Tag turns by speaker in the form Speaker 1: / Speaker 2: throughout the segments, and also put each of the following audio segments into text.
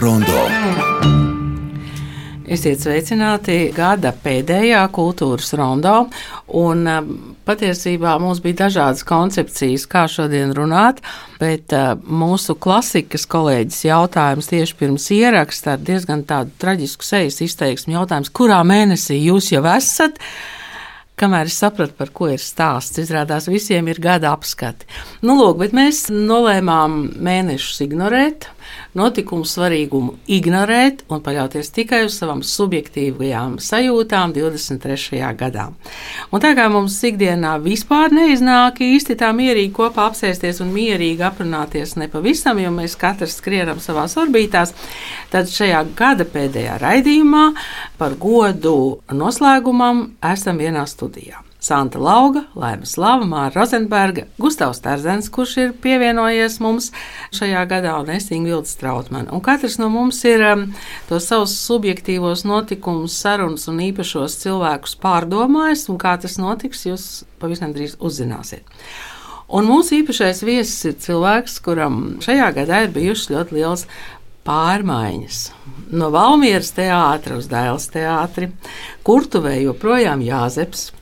Speaker 1: Rondo.
Speaker 2: Esiet sveicināti gada pēdējā kultūras rondo. Un, um, patiesībā mums bija dažādas koncepcijas, kā šodien runāt, bet uh, mūsu klasikas kolēģis jautājums tieši pirms ieraksta ar diezgan tādu traģisku sejas izteiksmu jautājums, kurā mēnesī jūs jau esat? kamēr es sapratu, par ko ir stāsts. Izrādās, visiem ir gada apskati. Nu, lūk, bet mēs nolēmām mēnešus ignorēt, notikumu svarīgumu ignorēt un paļauties tikai uz savām subjektīvajām sajūtām 23. gadā. Un tā kā mums ikdienā vispār neiznāk īsti tā mierīgi kopā apsēsties un mierīgi aprunāties nepavisam, jo mēs katrs skrienam savās orbītās, tad šajā gada pēdējā raidījumā par godu noslēgumam esam vienā studijā. Santa Lauga, Laima Slava, Māra Rozenberga, Gustavs Tarzens, kurš ir pievienojies mums šajā gadā, un es Ingvilds Trautmanu. Un katrs no mums ir um, tos savus subjektīvos notikumus, sarunas un īpašos cilvēkus pārdomājis, un kā tas notiks, jūs pavisam drīz uzzināsiet. Un mūsu īpašais viesis ir cilvēks, kuram šajā gadā ir bijušas ļoti liels pārmaiņas. No Valmieras teātra uz Dēls teātri, kurtuvē joprojām Jāzeps,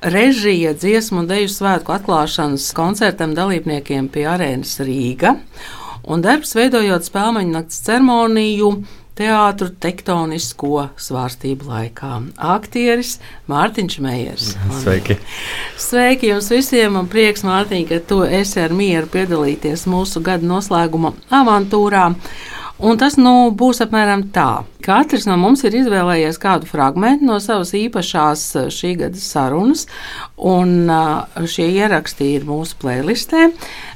Speaker 2: režija dziesmu un deju svētku atklāšanas koncertam dalībniekiem pie arēnas Rīga un darbs veidojot spēļu nakts ceremoniju. Teātru tektonisko svārstību laikā. Aktieris Mārtiņš Meijers.
Speaker 3: Sveiki!
Speaker 2: Sveiki jums visiem! Man prieks, Mārtiņ, ka tu esi ar mieru piedalīties mūsu gada noslēguma avantūrā. Un tas nu, būs apmēram tā. Katrs no mums ir izvēlējies kādu fragment no savas īpašās eh, šī gada sarunas, un eh, šie ieraksti ir mūsu playlistē.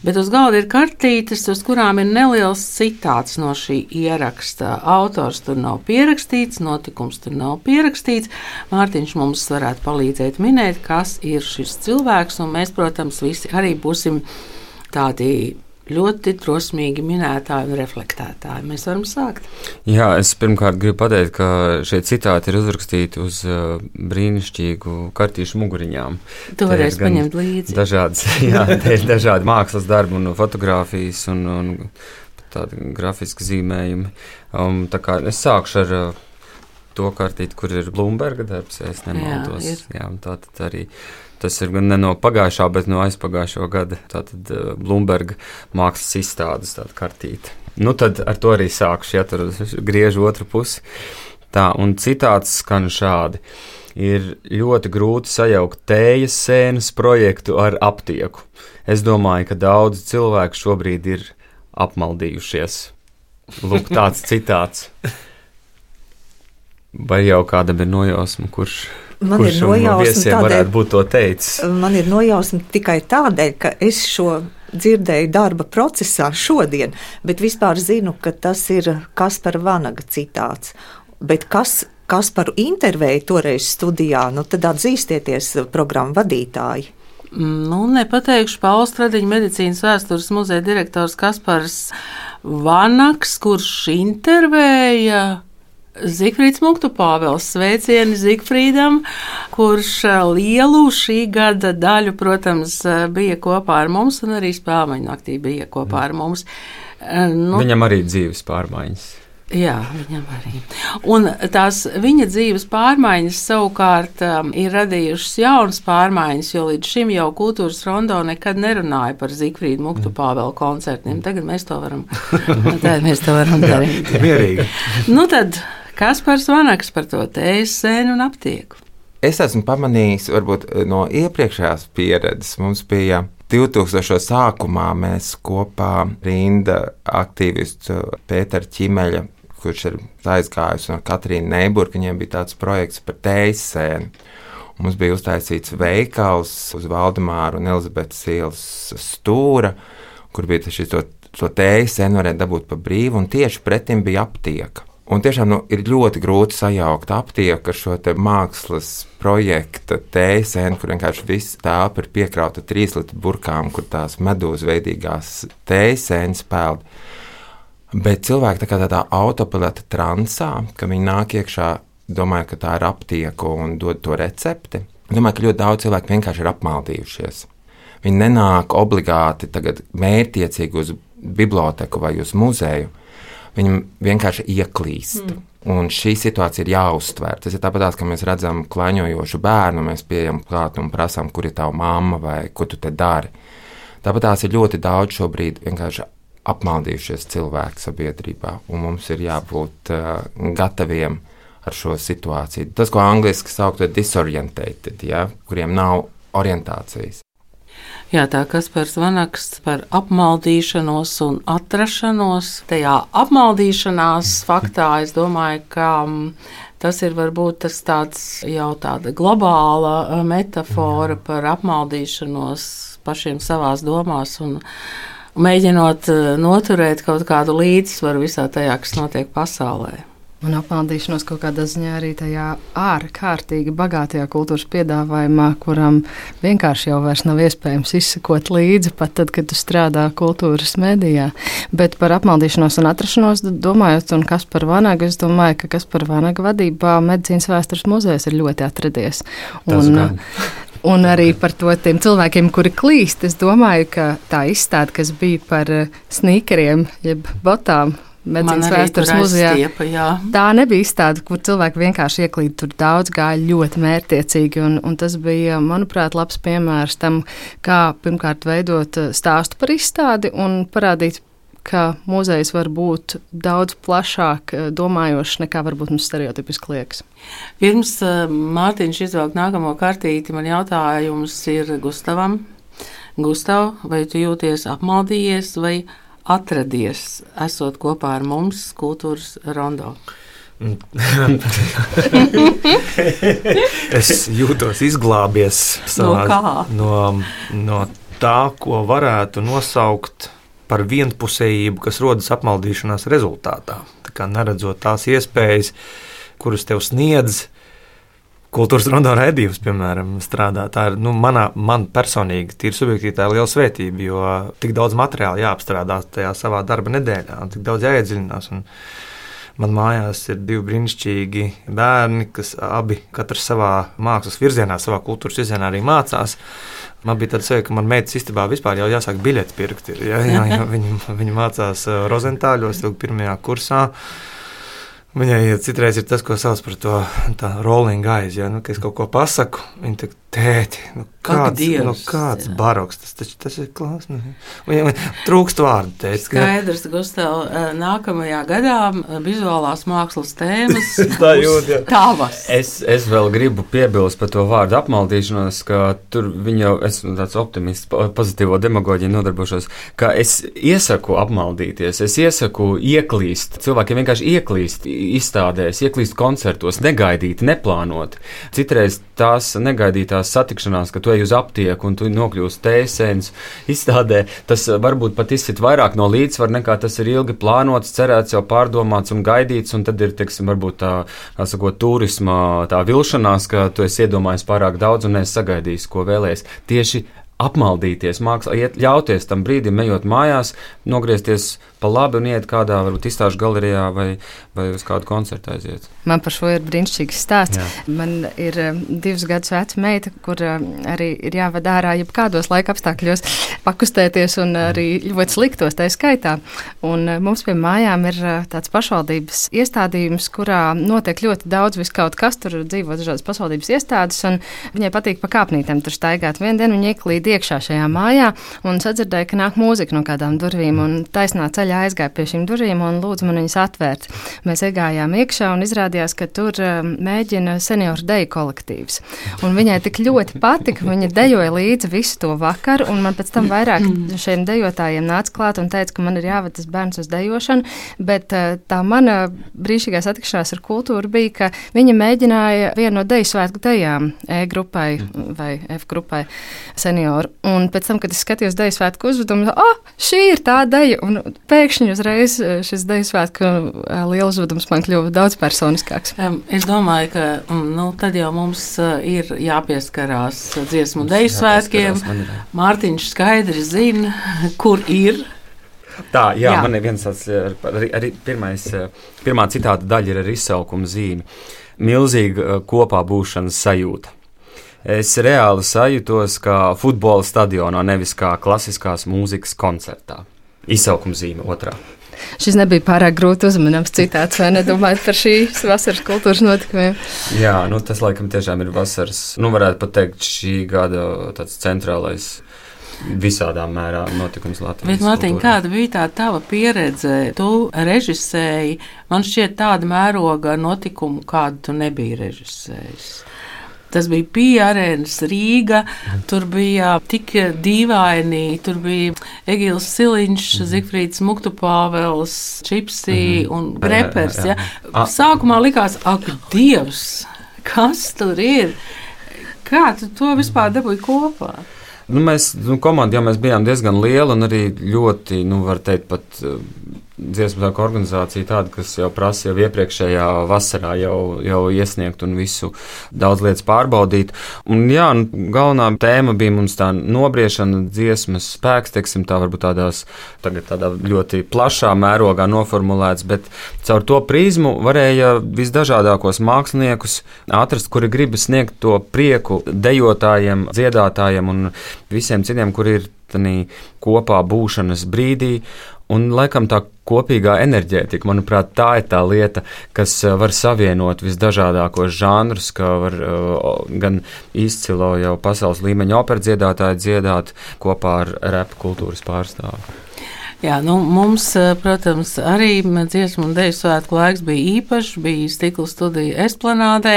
Speaker 2: Bet uz galda ir kartītes, uz kurām ir neliels citāts no šī ieraksta. Autors tur nav pierakstīts, notikums tur nav pierakstīts. Mārtiņš mums varētu palīdzēt minēt, kas ir šis cilvēks, un mēs, protams, visi arī būsim tādi ļoti drosmīgi minētāji un reflektētāji. Mēs varam sākt.
Speaker 3: Jā, es pirmkārt gribu pateikt, ka šie citāti ir uzrakstīti uz uh, brīnišķīgu kartīšu muguriņām.
Speaker 2: Tu varēsi paņemt līdzi.
Speaker 3: Dažādas, jā, te ir dažādi mākslas darbi un fotografijas un, un tādi grafiski zīmējumi. Um, tā kā es sākšu ar uh, to kartīti, kur ir Blūmberga darbs, ja es nemaldos. Jā, ir. jā, tā tad arī. Tas ir gan no pagājušā, bet no aizpagājušā gada. Tātad uh, Blūmberga mākslas izstādes kartīte. Nu, tad ar to arī sākšu, ja tur griež otru pusi. Tā, un citāts skan šādi. Ir ļoti grūti sajaukt tējas sēnes projektu ar aptieku. Es domāju, ka daudzi cilvēki šobrīd ir apmaldījušies. Lūk, tāds citāts. Vai jau kādam ir nojausma, kurš,
Speaker 4: man
Speaker 3: kurš
Speaker 4: ir nojausma
Speaker 3: tādēļ, būt to teicis?
Speaker 4: Man ir nojausma tikai tādēļ, ka es šo dzirdēju darba procesā šodien, bet vispār zinu, ka tas ir Kaspara Vanaga citāts. Bet kas, kas par intervēju toreiz studijā, nu tad atzīstieties programmu vadītāji.
Speaker 2: Nu, nepateikšu, Pauls Stradiņa medicīnas vēstures muzeja direktors Kaspars Vanaks, kurš intervēja Zifrīds Muktu Pāvils sveicieni Zifrīdam, kurš lielu šī gada daļu, protams, bija kopā ar mums, un arī spēļu naktī bija kopā ar mums.
Speaker 3: Nu, Viņam arī dzīves pārmaiņas.
Speaker 2: Jā, viņam arī. Un tās viņa dzīves pārmaiņas savukārt um, ir radījušas jaunas pārmaiņas, jo līdz šim jau kultūras rondo nekad nerunāja par Zikfrīdu Muktu. Pāvelu koncertiem. Tagad mēs to varam, mēs to varam darīt.
Speaker 3: Mierīgi.
Speaker 2: nu tad, kas par Svanaks par to tējas sēnu un aptieku?
Speaker 5: Es esmu pamanījis, varbūt no iepriekšējās pieredzes mums bija 2000. sākumā mēs kopā rinda aktīvistu Pētera Čimeļa kurš ir aizgājis no Katrīna Neiburga. Viņiem bija tāds projekts par tējas sēni. Mums bija uztaisīts veikals uz Valdemāra un Elizabetes ielas stūra, kur bija šis to, to tējas sēni varēja dabūt pa brīvu, un tieši pretim bija aptieka. Un tiešām nu, ir ļoti grūti sajaukt aptieku ar šo mākslas projektu tēsēnu, kur vienkārši viss telpa ir piekrauta trīs litru burkām, kur tās medūzas veidīgās tēsēnas peld. Bet cilvēki tā kā tādā autopilota transā, ka viņi nāk iekšā, domāju, ka tā ir aptieka un dod to recepti. Domāju, ka ļoti daudz cilvēku vienkārši ir apmaldījušies. Viņi nenāk obligāti mērķiecīgi uz biblioteku vai uz muzeju, Viņam vienkārši ieklīst. Mm. Un šī situācija ir jāuztver. Tas ir tāpat, kā mēs redzam klaņojošu bērnu, mēs pieejam klāt un prasām, kur ir tava mamma vai ko tu te dari. Tāpat tās ir ļoti daudz šobrīd vienkārši apmaldījušies cilvēki sabiedrībā, un mums ir jābūt uh, gataviem ar šo situāciju. Tas, ko angļuiski sauc par disorientated, ja, kuriem nav orientācijas.
Speaker 2: Jā, tā kas par zvanaks, par apmaldīšanos un atrašanos. Tajā apmaldīšanās faktā es domāju, ka mm, tas ir varbūt tas tāds jau tāda globāla eh, metafora par apmaldīšanos pašiem savās domās un mēģinot eh, noturēt kaut kādu līdzsvaru visā tajā, kas notiek pasaulē.
Speaker 1: Un apmaldīšanos kaut kādā ziņā arī tajā ārkārtīgi bagātajā kultūras piedāvājumā, kuram vienkārši jau vairs nav iespējams izsekot līdzi, pat tad, kad tu strādā kultūras medijā. Bet par apmaldīšanos un atrašanos domājot, un kas par Vanagu, es domāju, ka kas par Vanagu vadībā medicīnas vēstures muzejs ir ļoti atradies. Un, Un arī par to tiem cilvēkiem, kuri klīst. Es domāju, ka tā izstāde, kas bija par sneakeriem, jeb botām, medicīnas vēstures muzejā.
Speaker 2: Stiepa,
Speaker 1: tā nebija izstāde, kur cilvēki vienkārši ieklīd. Tur daudz gāja ļoti mērķiecīgi, un, un tas bija, manuprāt, labs piemērs tam, kā pirmkārt veidot eh, stāstu par izstādi un parādīt. Ka muzejs var būt daudz plašāk eh, domājošs nekā varbūt mums stereotipiski liekas.
Speaker 2: Pirms uh, Mārtiņš izvelk nākamo kartīti, man jautājums ir Gustavam. Gustav, vai tu jūties apmaldījies vai atradies, esot kopā ar mums, kultūras rondo?
Speaker 6: es jūtos izglābies
Speaker 2: savā,
Speaker 6: no, no, no tā, ko varētu nosaukt par vienpusējību, kas rodas apmaldīšanās rezultātā. Tā kā neredzot tās iespējas, kuras tev sniedz kultūras runā raidījums, piemēram, strādā. Tā ir nu, manā, man personīgi, tīri subjektīvi, tā ir liela svētība, jo tik daudz materiāla jāapstrādā tajā savā darba nedēļā, un tik daudz jāiedziļinās. Un man mājās ir divi brīnišķīgi bērni, kas abi katrs savā mākslas virzienā, savā kultūras virzienā arī mācās. Man bija tāds ka man meitas istabā vispār jau jāsāk biļeti pirkt. Ir, ja, ja, ja, viņi, viņi mācās uh, Rozentāļos, pirmajā kursā. Viņai citreiz ir tas, ko sauc par to rolling eyes. Ja, nu, kad es kaut ko pasaku, viņa tēti, nu, kāds, nu, kāds jā. baroks, tas, taču, tas ir klāsts. Nu. Viņam trūkst vārdu. Teic,
Speaker 2: Skaidrs, Gustav, nākamajā gadā vizuālās mākslas tēmas
Speaker 6: tā jūt, jā.
Speaker 2: tavas.
Speaker 3: Es, es vēl gribu piebilst par to vārdu apmaldīšanos, ka tur viņa jau, es tāds optimists, pozitīvo demagoģiju nodarbošos, ka es iesaku apmaldīties, es iesaku ieklīst, cilvēkiem vienkārši ieklīst izstādēs, ieklīst koncertos, negaidīt, neplānot. Citreiz tās negaidītās satikšanās, ka tu ej uz aptieku un tu nokļūsi tēsēns izstādē, tas eh, varbūt pat izsit vairāk no līdzsvara nekā tas ir ilgi plānots, cerēts, jau pārdomāts un gaidīts, un tad ir, teiksim, varbūt tā, kā sakot, turisma tā vilšanās, ka tu esi iedomājies pārāk daudz un neesi sagaidījis, ko vēlējies. Tieši apmaldīties, mākslā, iet, ļauties tam brīdim, ejot mājās, nogriezties pa labi un iet kādā, varbūt, izstāžu galerijā vai, vai uz kādu koncertu aiziet.
Speaker 1: Man par šo ir brīnišķīgs stāsts. Jā. Man ir um, divus gadus veca meita, kur um, arī ir jāved ārā jebkādos laika apstākļos, pakustēties un arī ļoti sliktos tā skaitā. Un uh, mums pie mājām ir uh, tāds pašvaldības iestādījums, kurā notiek ļoti daudz viskaut kas, tur dzīvo dažādas pašvaldības iestādes, un viņai patīk pa kāpnītēm tur staigāt. Vienu dienu viņa ieklīd iekšā šajā mājā un sadzirdēja, ka nāk mūzika no kādām durvīm, un taisnā ceļā ceļā aizgāja pie šīm durvīm un lūdza man viņas atvērt. Mēs iegājām iekšā un izrādījās, ka tur um, mēģina senioru deju kolektīvs. Un viņai tik ļoti patika, viņa dejoja līdzi visu to vakaru, un man pēc tam vairāk šiem dejotājiem nāca klāt un teica, ka man ir jāved tas bērns uz dejošanu, bet uh, tā mana brīnišķīgā satikšanās ar kultūru bija, ka viņa mēģināja vienu no deju svētku dejām E grupai vai F grupai senioru. Un pēc tam, kad es skatījos deju svētku uzvedumu, oh, šī ir tā deja. Un pēc pēkšņi uzreiz eh, šis deju svētku eh, liels uzvedums man kļuva daudz personiskāks.
Speaker 2: Es domāju, ka mm, nu, tad jau mums eh, ir jāpieskarās dziesmu deju svētkiem. Mārtiņš skaidri zina, kur ir.
Speaker 3: Tā, jā, jā. man ir viens tāds arī, arī pirmais, pirmā citāta daļa ir ar izsaukumu zīmi. Milzīga kopā būšanas sajūta. Es reāli sajūtos kā futbola stadionā, nevis kā klasiskās mūzikas koncertā. Izsaukuma zīme otrā.
Speaker 1: Šis nebija pārāk grūti uzmanāms citāts, vai nedomājot par šīs vasaras kultūras notikumiem?
Speaker 3: Jā, nu, tas laikam tiešām ir vasaras, nu, varētu pat teikt, šī gada tāds centrālais visādā mērā notikums Latvijā.
Speaker 2: Bet, Mārtiņ, kāda bija tā tava pieredze? Tu režisēji, man šķiet, tāda mēroga notikumu, kādu tu nebija režisējis. Tas bija Pīārēns, Rīga. Tur bija tik dīvaini. Tur bija Egils Siliņš, mm -hmm. Zifrīds Muktupāvels, Čipsī mm -hmm. un Grepers. Ja? Sākumā likās, ak, Dievs, kas tur ir? Kā tu to vispār dabūji kopā?
Speaker 3: Nu, mēs, nu, komanda, jā, mēs bijām diezgan liela un arī ļoti, nu, var teikt, pat dziesmu svētku organizācija tāda, kas jau prasa jau iepriekšējā vasarā jau, jau iesniegt un visu daudz lietas pārbaudīt. Un jā, nu, galvenā tēma bija mums tā nobriešana, dziesmas spēks, teiksim, tā varbūt tādās, tagad tādā ļoti plašā mērogā noformulēts, bet caur to prizmu varēja visdažādākos māksliniekus atrast, kuri grib sniegt to prieku dejotājiem, dziedātājiem un visiem citiem, kuri ir kopā būšanas brīdī. Un, laikam, tā kopīgā enerģētika, manuprāt, tā ir tā lieta, kas eh, var savienot visdažādākos žanrus, kā var uh, gan izcilo jau pasaules līmeņa operas dziedātāju dziedāt kopā ar repu kultūras pārstāvu.
Speaker 2: Jā, nu, mums, eh, protams, arī dziesmu un dēļu svētku laiks bija īpašs. Bija stikla studija esplanādē.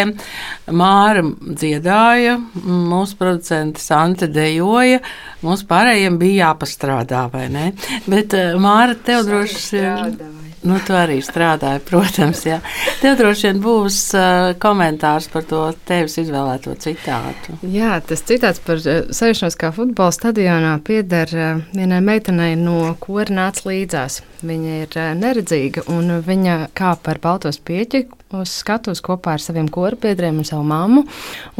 Speaker 2: Māra dziedāja, mūsu producente Sante dejoja. Mums pārējiem bija jāpastrādā, vai ne? Bet eh, Māra, tev droši vien. Nu, tu arī strādāji, protams. Jā. Tev droši vien būs uh, komentārs par to tevis izvēlēto citātu.
Speaker 1: Jā, tas citāts par uh, sevišķos kā futbola stadionā pieder uh, vienai meitenei, no kura nāca līdzās. Viņa ir uh, neredzīga un viņa kāpa ar baltos pieķi uz skatuves kopā ar saviem korpubiedriem un savu mammu.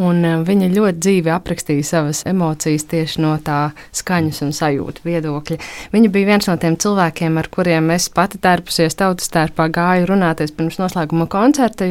Speaker 1: Un, uh, viņa ļoti dzīvi aprakstīja savas emocijas tieši no tā skaņas un sajūta viedokļa. Viņa bija viens no tiem cilvēkiem, ar kuriem es pati tērpusies tautas tērpā, gāju runāties pirms noslēguma koncerta.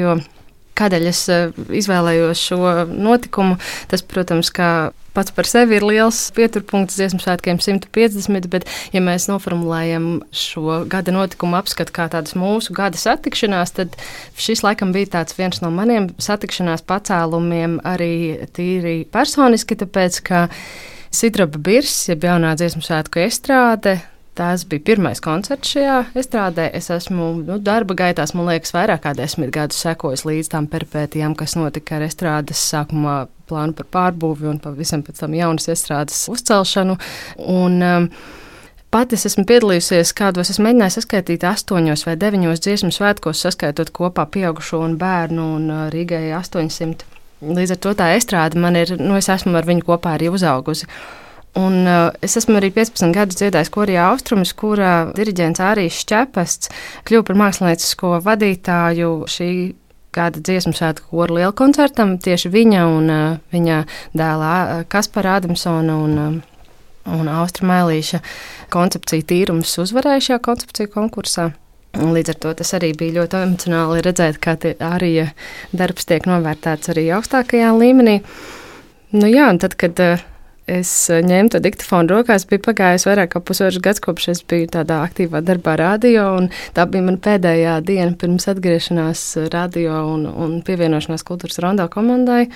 Speaker 1: Kādēļ es uh, izvēlējos šo notikumu? Tas, protams, kā pats par sevi ir liels pieturpunkts dziesmu svētkiem 150, bet, ja mēs noformulējam šo gada notikumu apskatu kā tādas mūsu gada satikšanās, tad šis laikam bija tāds viens no maniem satikšanās pacēlumiem arī tīri personiski, tāpēc, ka Sidraba Birs, jeb jaunā dziesmu svētku estrāde, Tas bija pirmais koncerts šajā estrādē. Es esmu nu, darba gaitās, man liekas, vairāk kā desmit gadus sekojis līdz tām perpētījām, kas notika ar estrādes sākumā plānu par pārbūvi un pavisam pēc tam jaunas estrādes uzcelšanu. Un, um, Pat es esmu piedalījusies kādos, es mēģināju saskaitīt astoņos vai deviņos dziesmu svētkos, saskaitot kopā pieaugušo un bērnu, un uh, Rīgai 800. Līdz ar to tā estrāde man ir, nu, es esmu ar viņu kopā arī uzaugusi. Un, uh, es esmu arī 15 gadus dziedājis Korijā Austrumus, kurā diriģents Ārijas Šķepasts kļuva par māksliniecisko vadītāju šī gada dziesmu svētku koru lielu koncertam. Tieši viņa un uh, viņa dēlā uh, Kaspara Adamsona un, uh, un Austra Mēlīša koncepcija tīrums uzvarēja šajā koncepciju konkursā. Līdz ar to tas arī bija ļoti emocionāli redzēt, kā arī darbs tiek novērtēts arī augstākajā līmenī. Nu jā, un tad, kad uh, es ņēmu to diktafonu rokās. Bija pagājis vairāk kā pusotrs gads, kopš es biju tādā aktīvā darbā radio. Tā bija mana pēdējā diena pirms atgriešanās radio un, un pievienošanās kultūras rondā komandai.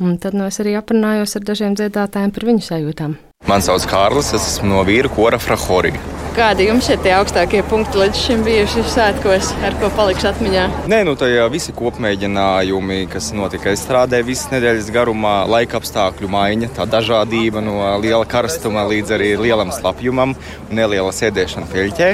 Speaker 1: Un tad nu, es arī aprunājos ar dažiem dziedātājiem par viņu sajūtām.
Speaker 7: Mani sauc Kārlis, es esmu no vīra kora Frahorija.
Speaker 1: Kādi jums ir tie augstākie punkti līdz šim bijuši svētkos, ar ko paliks atmiņā?
Speaker 7: Nē, nu jau visi kopmēģinājumi, kas notika strādē visas nedēļas garumā, laika apstākļu maiņa, tā dažādība no liela karstuma līdz arī lielam slapjumam un neliela sēdēšana peļķē.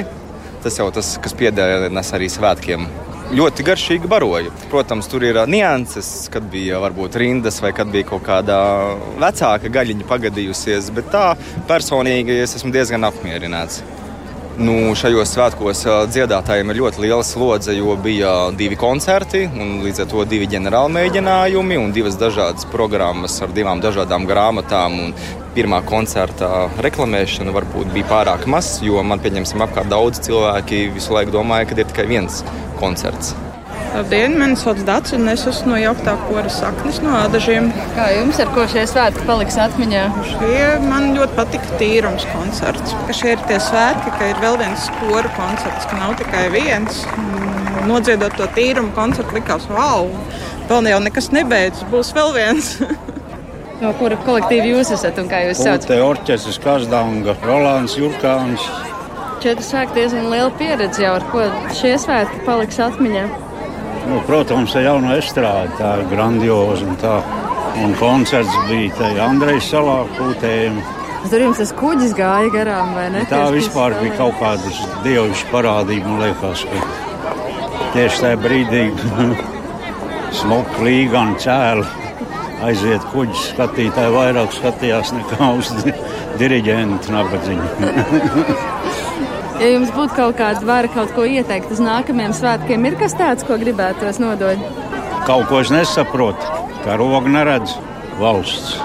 Speaker 7: Tas jau tas, kas piedēļas arī svētkiem ļoti garšīgi baroju. Protams, tur ir nianses, kad bija varbūt rindas vai kad bija kaut kāda vecāka gaļiņa pagadījusies, bet tā personīgi es esmu diezgan apmierināts. Nu, šajos svētkos dziedātājiem ir ļoti liela slodze, jo bija divi koncerti, līdz ar to divi ģenerāli mēģinājumi un divas dažādas programmas ar divām dažādām grāmatām. Pirmā koncerta reklamēšana varbūt bija pārāk maz, jo man, pieņemsim, apkārt daudz cilvēki visu laiku domāja, ka ir tikai viens koncerts.
Speaker 8: Labdien, mani sauc Dārts, un es esmu no jauktā kora saknes, no ādažiem.
Speaker 1: Kā jums ar ko šie svētki paliks atmiņā?
Speaker 8: Šie man ļoti patika tīrums koncerts. Ka šie ir tie svētki, ka ir vēl viens kora koncerts, ka nav tikai viens. Nodziedot to tīrumu koncertu likās, wow, vēl jau nekas nebeidzas, būs vēl viens.
Speaker 1: no kura kolektīva jūs esat un kā jūs saucat?
Speaker 9: Te orķestris Kazdanga, Rolands Jurkāns.
Speaker 1: Četri svētki diezgan liela pieredze jau, ar ko šie svētki paliks atmiņā.
Speaker 9: Nu, protams, tā jauna estrāde, tā ir grandioza un tā. Un koncerts bija te Andrejas salā kūtējiem.
Speaker 1: Tur jums tas kuģis gāja garām, vai ne?
Speaker 9: Tā vispār bija kaut kādas dievišķas parādība, man liekas, ka tieši tajā brīdī smuka līga un cēla aiziet kuģis skatītāji vairāk skatījās nekā uz diriģentu nabadzību.
Speaker 1: Ja jums būtu kaut kāda vara kaut ko ieteikt uz nākamajiem svētkiem, ir kas tāds, ko gribētos nodot?
Speaker 9: Kaut ko es nesaprotu, kā roga neredz valsts.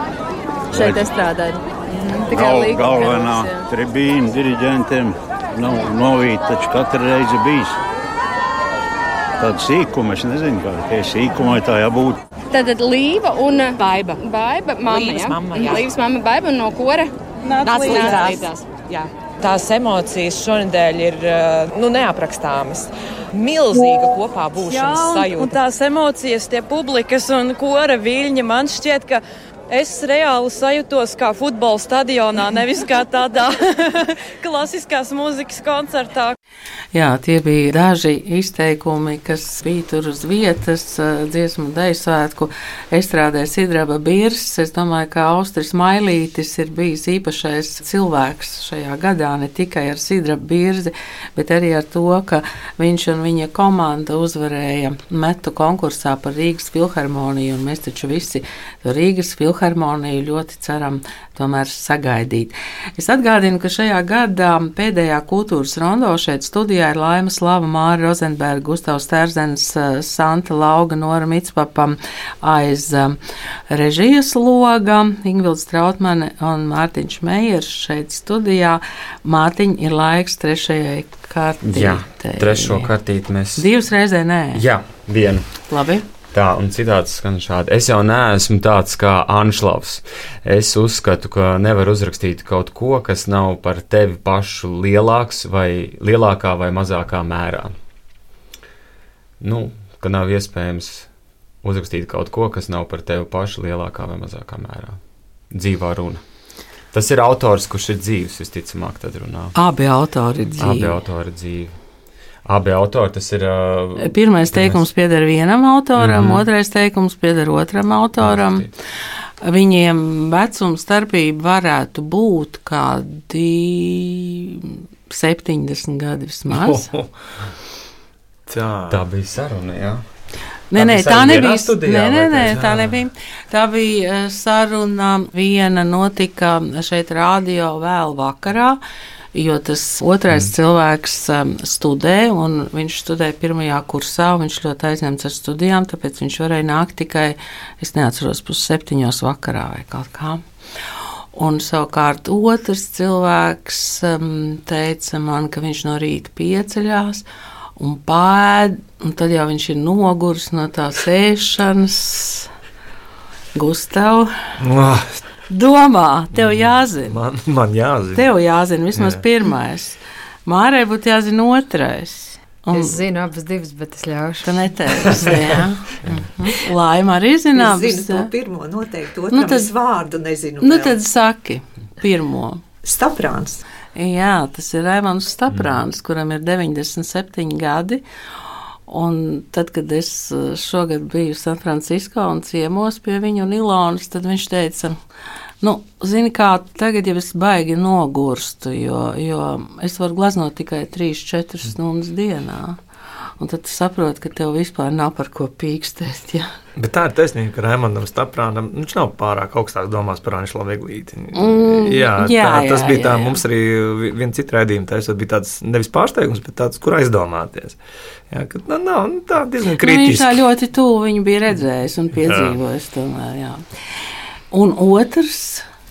Speaker 1: Šeit es strādāju.
Speaker 9: Mhm. Gal, galvenā tribīna diriģentiem nav novīta, taču katru reizi bijis. Tāda sīkuma, es nezinu, kā tie sīkumi tā jābūt.
Speaker 1: Tad līva un
Speaker 10: baiba.
Speaker 1: Baiba, mamma,
Speaker 10: Līvas mamma, jā.
Speaker 1: Līvas mamma, baiba un no kora?
Speaker 10: Nāc līdzās.
Speaker 1: līdzās.
Speaker 10: Tās emocijas šonadēļ ir eh, nu, neaprakstāmas. Milzīga kopā būšanas
Speaker 11: Jā, un,
Speaker 10: sajūta.
Speaker 11: un tās emocijas, tie publikas un kora viļņi, man šķiet, ka es reāli sajūtos kā futbola stadionā, nevis kā tādā klasiskās mūzikas koncertā.
Speaker 2: Jā, tie bija daži izteikumi, kas bija tur uz vietas, eh, dziesmu dēļu svētku. Estrādē Sidraba Birs. Es domāju, ka Austris Mailītis ir bijis īpašais cilvēks šajā gadā, ne tikai ar Sidraba Birzi, bet arī ar to, ka viņš un viņa komanda uzvarēja metu konkursā par Rīgas filharmoniju, un mēs taču visi Rīgas filharmoniju ļoti ceram tomēr sagaidīt. Es atgādinu, ka šajā gadā pēdējā kultūras rondo šeit studijā ir Laima Slava, Māra Rozenberga, Gustavs Tērzens, Santa Lauga, Nora Mitspapam aiz um, režijas loga, Ingvilds Trautmane un Mārtiņš Meijers šeit studijā. Mārtiņ, ir laiks trešajai kārtītei.
Speaker 3: Jā, trešo kartīti mēs.
Speaker 2: Divas reizē nē.
Speaker 3: Jā, vienu.
Speaker 2: Labi.
Speaker 3: Tā, un citāts skan šādi. Es jau neesmu tāds kā Anšlavs. Es uzskatu, ka nevar uzrakstīt kaut ko, kas nav par tevi pašu lielāks vai lielākā vai mazākā mērā. Nu, ka nav iespējams uzrakstīt kaut ko, kas nav par tevi pašu lielākā vai mazākā mērā. Dzīvā runa. Tas ir autors, kurš ir dzīves, visticamāk, tad runā.
Speaker 2: Abi autori ir dzīvi.
Speaker 3: Abi autori ir dzīvi. Abi autori tas ir. Uh,
Speaker 2: Pirmais teikums pieder vienam autoram, mm otrais teikums pieder otram autoram. Viņiem vecuma starpība varētu būt kādi 70 gadi vismaz.
Speaker 6: Tā.
Speaker 3: tā bija saruna, jā.
Speaker 2: Nē, nē, tā nebija.
Speaker 3: studijā,
Speaker 2: Nē, nē, nē,
Speaker 3: tā?
Speaker 2: nebija. Tā bija eh, saruna viena notika šeit rādio vēl vakarā. Jo tas otrais mm. cilvēks um, studē, un viņš studēja pirmajā kursā. Viņš ļoti aizņemts ar studijām, tāpēc viņš varēja nākt tikai, es neatceros, pusseptiņos vakarā vai kaut kā. Un savukārt otrs cilvēks um, teica man, ka viņš no rīta pieceļās un pēd, un tad jau viņš ir noguris no tās ēšanas. Gustav,
Speaker 6: Ah,
Speaker 2: domā, tev jāzina.
Speaker 6: Man, man jāzina.
Speaker 2: Tev jāzina vismaz
Speaker 6: Jā.
Speaker 2: pirmais. Mārai būtu jāzina otrais. Un
Speaker 1: Es zinu abas divas, bet es ļaušu.
Speaker 2: tu neteiksi. Mhm. Laima arī zina
Speaker 4: Es
Speaker 2: abas.
Speaker 4: zinu to pirmo noteikti, otram nu,
Speaker 2: tad-
Speaker 4: es vārdu nezinu.
Speaker 2: Nu
Speaker 4: vēl.
Speaker 2: tad saki pirmo.
Speaker 4: Staprāns.
Speaker 2: Jā, tas ir Raimons Staprāns, mm. kuram ir 97 gadi. Un tad, kad es eh, šogad biju San Francisco un ciemos pie viņa un Ilonas, tad viņš teica, nu, zini, kā tagad jau es baigi nogurstu, jo, jo es varu glaznot tikai 3-4 stundas dienā. Un tad saproti, ka tev vispār nav par ko pīkstēt. Ja?
Speaker 6: Bet tā ir taisnība, ka Raimondam Staprānam viņš nav pārāk augstās domās par Anšlavu Eglīti.
Speaker 2: Mm,
Speaker 6: jā,
Speaker 2: jā,
Speaker 6: tā, tas
Speaker 2: jā,
Speaker 6: bija
Speaker 2: jā,
Speaker 6: tā,
Speaker 2: jā.
Speaker 6: mums arī vi- viens cits raidījums, tas bija tāds nevis pārsteigums, bet tāds, kur aizdomāties. Jā, ka, nu, nav, nu, tā diezgan
Speaker 2: Nu, viņš
Speaker 6: kritiski.
Speaker 2: tā ļoti tuvu viņu bija redzējis un piedzīvojis. Tomēr, jā. un otrs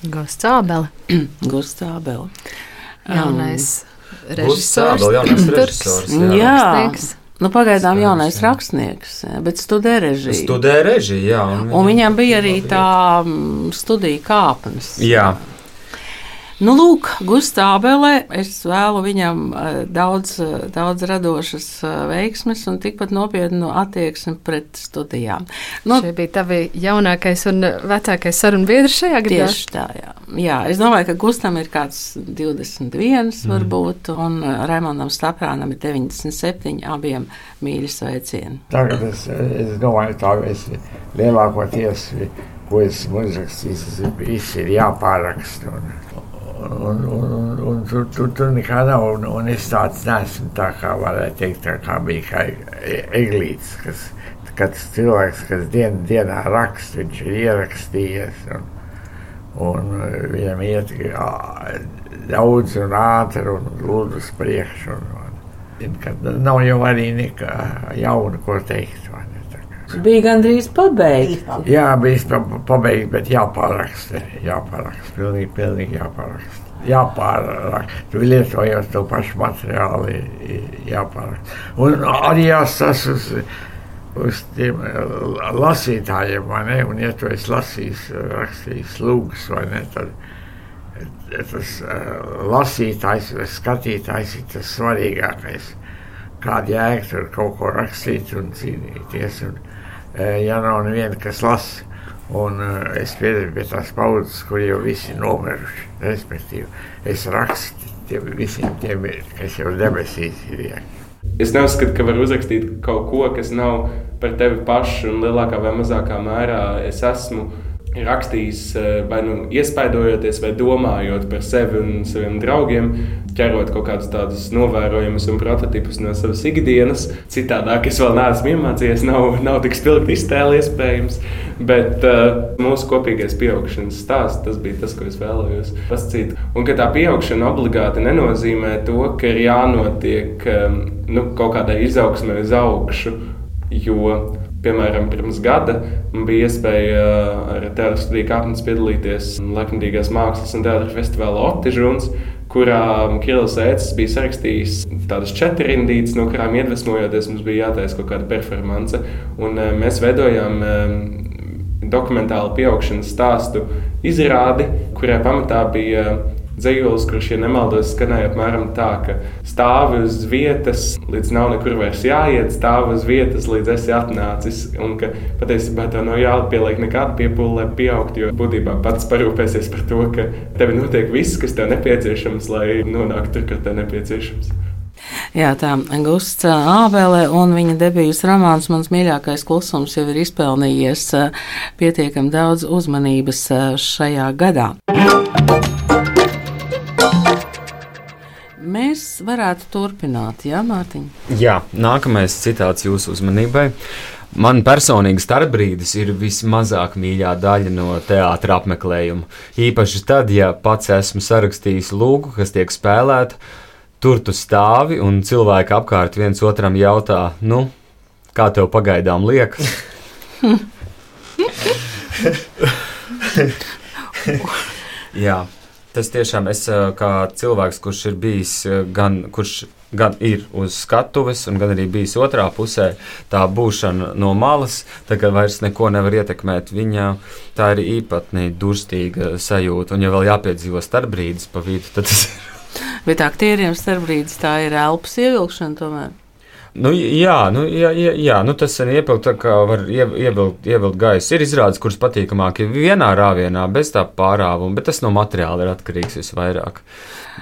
Speaker 1: Gustābele.
Speaker 2: Gustavs.
Speaker 1: Jaunais Turks.
Speaker 3: režisors, jā.
Speaker 2: Jā. Nu, pagaidām jaunais rakstnieks, bet studē režiju.
Speaker 3: Studē režiju, jā. Un,
Speaker 2: Un viņam bija arī tā studija kāpnes.
Speaker 3: Jā.
Speaker 2: Nu, lūk, Gustavē, es vēlu viņam eh, daudz, eh, daudz radošas eh, veiksmes un tikpat nopietnu attieksmi pret studijām.
Speaker 1: Nu, Šie bija tavi jaunākais un vecākais sarunu biedrs šajā gadā.
Speaker 2: Tieši tā, jā. jā. Es domāju, ka Gustavam ir kāds 21 mm. varbūt, un Raimondam Staprānam ir 97, abiem mīļi sveicieni.
Speaker 12: Tagad es, es domāju, tā es lielākoties, ko es uzrakstījis, viss ir jāpāraksta. Un, un, un, un, un tur, tur, tur nekā nav. Un, un es tāds neesmu tā kā varētu teikt, tā kā bija kā eglītis, kas kāds cilvēks, kas dien, dienā raksta, viņš ir ierakstījies. Un, un viņam iet daudz un ātri un lūdzu uz priekšu. Nav jau arī nekā jauna, ko teikt.
Speaker 2: Bija gandrīz pabeigts.
Speaker 12: Jā, bija pabeigts, bet jāpāraksta. Jāpāraksta, pilnīgi, pilnīgi jāpāraksta. Jāpāraksta. Tu lietojot to pašu materiālu, jāpāraksta. Un arī jāsas uz, uz tiem lasītājiem, vai ne? Un, ja tu esi lasījis, rakstījis lūgas, vai ne, tad tas uh, lasītājs vai skatītājs ir tas svarīgākais. Kāda jēga tur kaut ko rakstīt un cīnīties. Un, ja nav neviena, kas lasa. Un uh, es piedaru pie tās paudzes, kur jau visi nomiruši. Respektīvi, es rakstu tiem visiem tiem, kas jau debesīs ir.
Speaker 13: Es neuzskatu, ka var uzrakstīt kaut ko, kas nav par tevi pašu, un lielākā vai mazākā mērā es esmu rakstījis vai nu iespaidojoties, vai domājot par sevi un saviem draugiem, ķerot kaut kādus tādus novērojumus un prototipus no savas ikdienas. Citādāk es vēl neesmu iemācījies, nav, nav tik spilgti iztēle iespējams. Bet uh, mūsu kopīgais pieaugšanas stāsts, tas bija tas, ko es vēlējos pasakīt. Un ka tā pieaugšana obligāti nenozīmē to, ka ir jānotiek um, nu, kaut kādai izaugsmē uz augšu. Jo Piemēram, pirms gada man bija iespēja ar teātros studiju kāpnes piedalīties Latvijas Mākslas un Teātros festivālā Otižuns, kurā Kirillis Ēcis bija sarakstījis tādas četrindītas, no kurām iedvesmojoties mums bija jātaisa kaut kāda performance. Un eh, mēs veidojām eh, dokumentālu pieaugšanas stāstu izrādi, kurai pamatā bija dzējolis, kurš, ja nemaldos, skanēja apmēram tā, ka stāvi uz vietas, līdz nav nekur vairs jāiet, stāvi uz vietas, līdz esi atnācis. Un ka patiesībā tev nav jāpieliek nekāda piepūle, lai pieaugtu, jo būtībā pats parūpēsies par to, ka tev notiek viss, kas tev nepieciešams, lai nonāktu tur, kur tev nepieciešams.
Speaker 2: Jā, tā Gusts Ābele un viņa debijas romāns Mans mīļākais klusums jau ir izpelnījies pietiekami daudz uzmanības šajā gadā. Mēs varētu turpināt, Jā, Mārtiņ?
Speaker 3: Jā, nākamais citāts jūsu uzmanībai. Man personīgi starpbrīdis ir vismazāk mīļā daļa no teātra apmeklējuma. Īpaši tad, ja pats esmu sarakstījis lūgu, kas tiek spēlēta, tur tu stāvi un cilvēki apkārt viens otram jautā, nu, kā tev pagaidām liekas? Jā. Tas tiešām es kā cilvēks, kurš ir bijis gan, kurš gan ir uz skatuves, gan arī bijis otrā pusē, tā būšana no malas, kā vairs neko nevar ietekmēt viņa, tā ir īpatnī durstīga sajūta. Un, ja vēl jāpiedzīvo starpbrīdis pa vidu, tad tas ir.
Speaker 2: Bet aktieriem starpbrīdis tā ir elpas ievilkšana tomēr.
Speaker 3: Nu, jā, nu, jā, jā, jā nu, tas ir ievilkt, tā kā var ievilkt, ievilkt gaisu. Ir izrādes, kuras patīkamāk ir vienā rāvienā, bez tā pārāvuma, bet tas no materiāla ir atkarīgs visvairāk.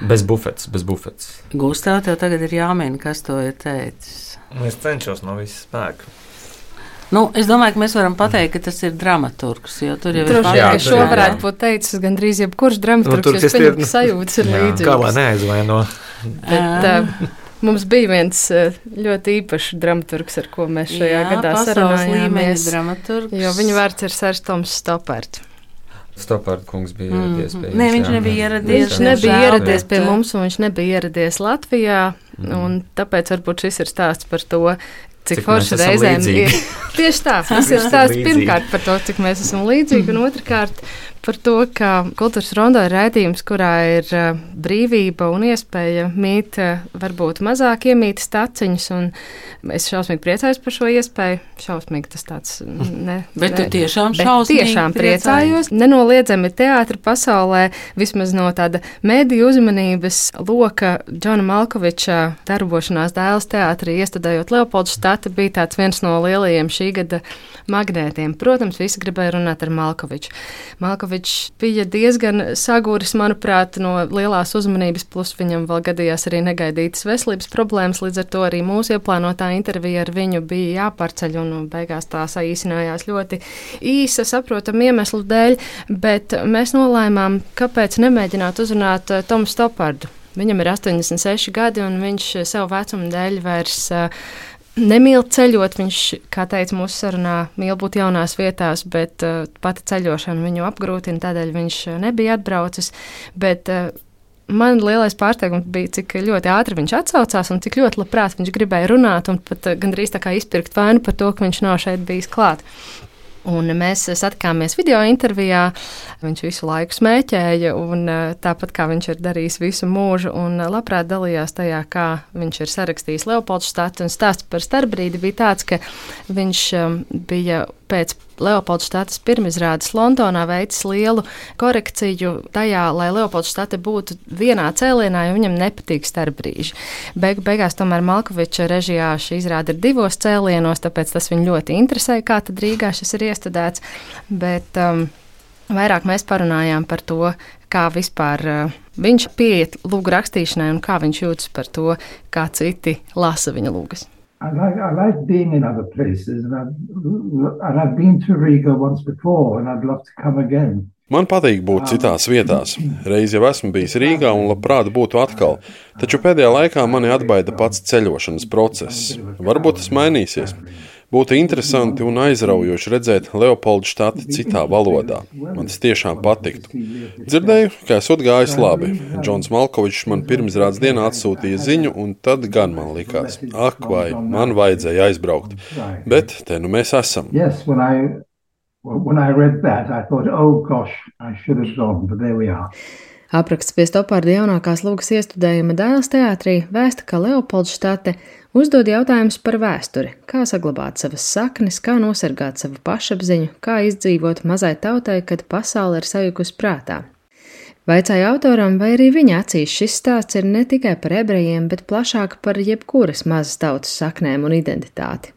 Speaker 3: Bez bufetes, bez bufetes.
Speaker 2: Gustav, tev tagad ir jāmēģina, kas to ir teicis.
Speaker 6: Es cenšos no visas spēka.
Speaker 2: Nu, es domāju, ka mēs varam pateikt, ka tas ir dramaturgs. Tur jau
Speaker 1: Droši, ir pārāk šo varētu būt teicis gandrīz jebkurš dramaturgs, nu, jo ka sajūtas ir līdzīgas.
Speaker 6: Kā lai neaizvaino?
Speaker 1: Bet, uh, Mums bija viens ļoti īpašs dramaturgs, ar ko mēs šajā Jā, gadā sarunājāmies. Jo viņa vārds ir Sērs Toms Stoperts.
Speaker 3: Stopārds kungs bija ieradies
Speaker 2: pie mums. Viņš nebija ieradies.
Speaker 1: Viņš nebija ieradies pie mums, un viņš nebija ieradies Latvijā. Mm. Un tāpēc varbūt šis ir stāsts par to, cik,
Speaker 3: Cik
Speaker 1: forši reizēm
Speaker 3: līdzīgi.
Speaker 1: ir. Tieši tā, tas ir stāsts pirmkārt par to, cik mēs esam līdzīgi, un otrkārt par to, ka kultūras rondo ir raidījums, kurā ir uh, brīvība un iespēja mīt uh, varbūt mazāk iemītas taciņas, un es šausmīgi priecājos par šo iespēju. Šausmīgi tas tāds ne.
Speaker 2: Bet tu
Speaker 1: ne-
Speaker 2: tiešām
Speaker 1: bet
Speaker 2: šausmīgi
Speaker 1: tiešām
Speaker 2: priecājies?
Speaker 1: priecājos. Nenoliedzami teātra pasaulē, vismaz no tāda mediju uzmanības loka, Džona Malkoviča darbošanās dēls teātrī, iestudējot Leopoldu štatu, bija tāds viens no lielajiem šī gada magnētiem. Protams, visi gribēja runāt ar Malkoviču. Malkovičs bija diezgan saguris, manuprāt, no lielās uzmanības, plus viņam vēl gadījās arī negaidītas veselības problēmas, līdz ar to arī mūsu ieplānotā intervija ar viņu bija jāpārceļ, un beigās tā saīsinājās ļoti īsa, saprotama iemeslu dēļ, bet mēs nolēmām, kāpēc nemēģināt uzrunāt eh, Tomu Stopardu. Viņam ir 86 gadi, un viņš eh, savu vecumu dēļ vairs uh, nemīl ceļot. Viņš, kā teica mūsu sarunā, mīl būt jaunās vietās, bet uh, pati ceļošana viņu apgrūtina, tādēļ viņš nebija atbraucis. Bet, uh, Man lielais pārsteigums bija, cik ļoti ātri viņš atsaucās un cik ļoti labprāt viņš gribēja runāt, un pat uh, gandrīz tā kā izpirkt vainu par to, ka viņš nav šeit bijis klāt. Un mēs satikāmies video intervijā. Viņš visu laiku smēķēja, un eh, tāpat kā viņš ir darījis visu mūžu, un labprāt dalījās tajā, kā viņš ir sarakstījis Leopoldu. Un stāsts par starpbrīdi bija tāds, ka viņš um, bija pēc Leopoldu štatas pirmizrādes Londonā veicis lielu korekciju tajā, lai Leopoldu štata būtu vienā cēlienā, jo viņam nepatīk starpbrīži. Beig, beigās tomēr Malkoviča režijā šī izrāde ir divos cēlienos, tāpēc tas viņu ļoti interesē, kā tad Rīgā šis ir iestudēts. Bet, um, Vairāk mēs parunājām par to, kā vispār uh, viņš pieiet lūgu rakstīšanai un kā viņš jūtas par to, kā citi lasa viņa lūgas.
Speaker 12: I like, I like being in other places, and I've, and I've been to Riga once before, and I'd love to come again.
Speaker 14: Man patīk būt citās vietās. Reiz jau esmu bijis Rīgā un labprāt būtu atkal, taču pēdējā laikā mani atbaida pats ceļošanas process. Varbūt tas mainīsies. Būtu interesanti un aizraujoši redzēt Leopoldu štati citā valodā. Man tas tiešām patiktu. Dzirdēju, ka esot gājis labi. Džons Malkovičs man pirmizrādes dienā atsūtīja ziņu, un tad gan man likās, ak, vai man vajadzēja aizbraukt. Bet te nu mēs esam.
Speaker 12: Oh.
Speaker 1: Apraksts pie Stopārda jaunākās lūgas iestudējuma dēls teātrī vēsta, ka Leopolds štate uzdod jautājumus par vēsturi, kā saglabāt savas saknes, kā nosargāt savu pašapziņu, kā izdzīvot mazai tautai, kad pasaule ir sajukusi prātā. Vaicāja autoram, vai arī viņa acīs šis stāsts ir ne tikai par ebrejiem, bet plašāk par jebkuras mazas tautas saknēm un identitāti.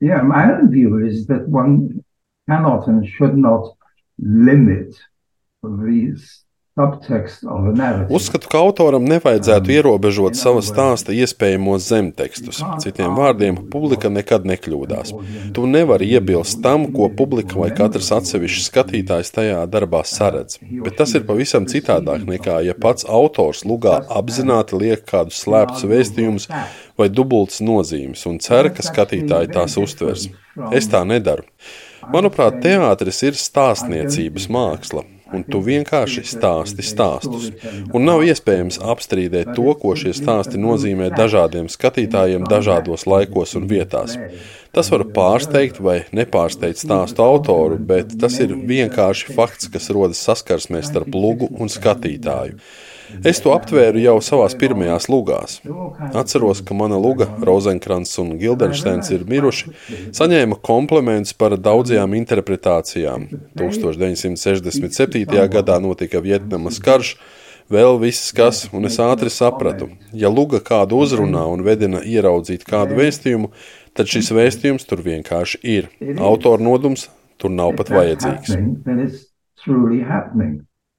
Speaker 12: Yeah, my own view is that one cannot and should not limit the
Speaker 14: Uzskatu, ka autoram nevajadzētu ierobežot sava stāsta iespējamos zemtekstus. Citiem vārdiem, publika nekad nekļūdās. Tu nevari iebilst tam, ko publika vai katrs atsevišķs skatītājs tajā darbā saredz. Bet tas ir pavisam citādāk nekā, ja pats autors lugā apzināti liek kādus slēptus vēstījumus vai dubultas nozīmes un cer, ka skatītāji tās uztvers. Es tā nedaru. Manuprāt, teātris ir stāstniecības māksla, un tu vienkārši stāsti stāstus. Un nav iespējams apstrīdēt to, ko šie stāsti nozīmē dažādiem skatītājiem dažādos laikos un vietās. Tas var pārsteigt vai nepārsteigt stāstu autoru, bet tas ir vienkārši fakts, kas rodas saskarsmē starp lugu un skatītāju. Es to aptvēru jau savās pirmajās lugās. Atceros, ka mana luga, Rozenkrants un Gildensteins ir miruši, saņēma komplimentus par daudzajām interpretācijām. 1967. gadā notika Vietnamas karš, vēl viss kas, un es ātri sapratu, ja luga kādu uzrunā un vedina ieraudzīt kādu vēstījumu, tad šis vēstījums tur vienkārši ir. Autora nodums tur nav pat vajadzīgs.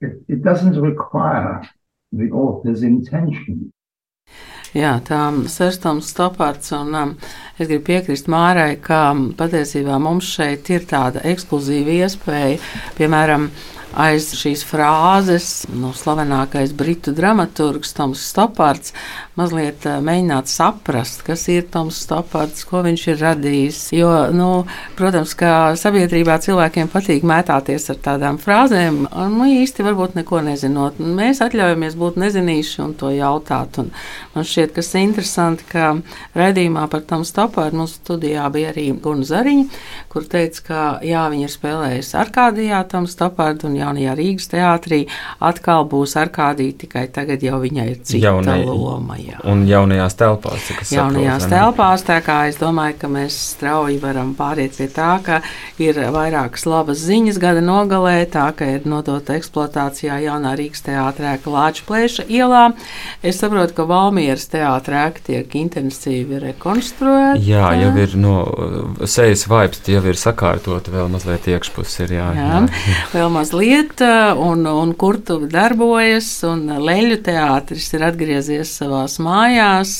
Speaker 12: It, it doesn't require the author's intention.
Speaker 2: Jā, tā sestams stopārds, un um, es gribu piekrist Mārai, ka um, patiesībā mums šeit ir tāda ekskluzīva iespēja, piemēram, aiz šīs frāzes nu, slavenākais britu dramaturgs Toms Stopards mazliet mēģināt saprast, kas ir Toms Stopards, ko viņš ir radījis. Jo, nu, protams, ka sabiedrībā cilvēkiem patīk mētāties ar tādām frāzēm, un nu, īsti varbūt neko nezinot. Mēs atļaujamies būt nezinīši un to jautāt. Un man šķiet, kas ir interesanti, ka raidījumā par Tomu Stopardu mūsu studijā bija arī Guna Zariņa, kur teica, ka jā, viņa ir spēlējusi Arkādijā Tomu Stopardu un jaunajā Rīgas teātrī atkal būs Arkādija, tikai tagad jau viņai ir cita Jaunai, loma. Jā.
Speaker 3: Un jaunajās telpās, cik
Speaker 2: es jaunajās saprotu. Telpās, tā kā es domāju, ka mēs strauji varam pāriet pie tā, ka ir vairākas labas ziņas gada nogalē, tā ka ir nodota eksploatācijā jaunā Rīgas teātrēka Lāča plēša ielā. Es saprotu, ka Valmieras teātrēka tiek intensīvi rekonstruēta.
Speaker 3: Jā, jau ir no sejas vibes, jau ir sakārtota vēl mazliet iekšpus. Ir, jā, jā,
Speaker 2: jā. vēl mazliet, un, un kur tu darbojas, un Leļu teātris ir atgriezies savās mājās.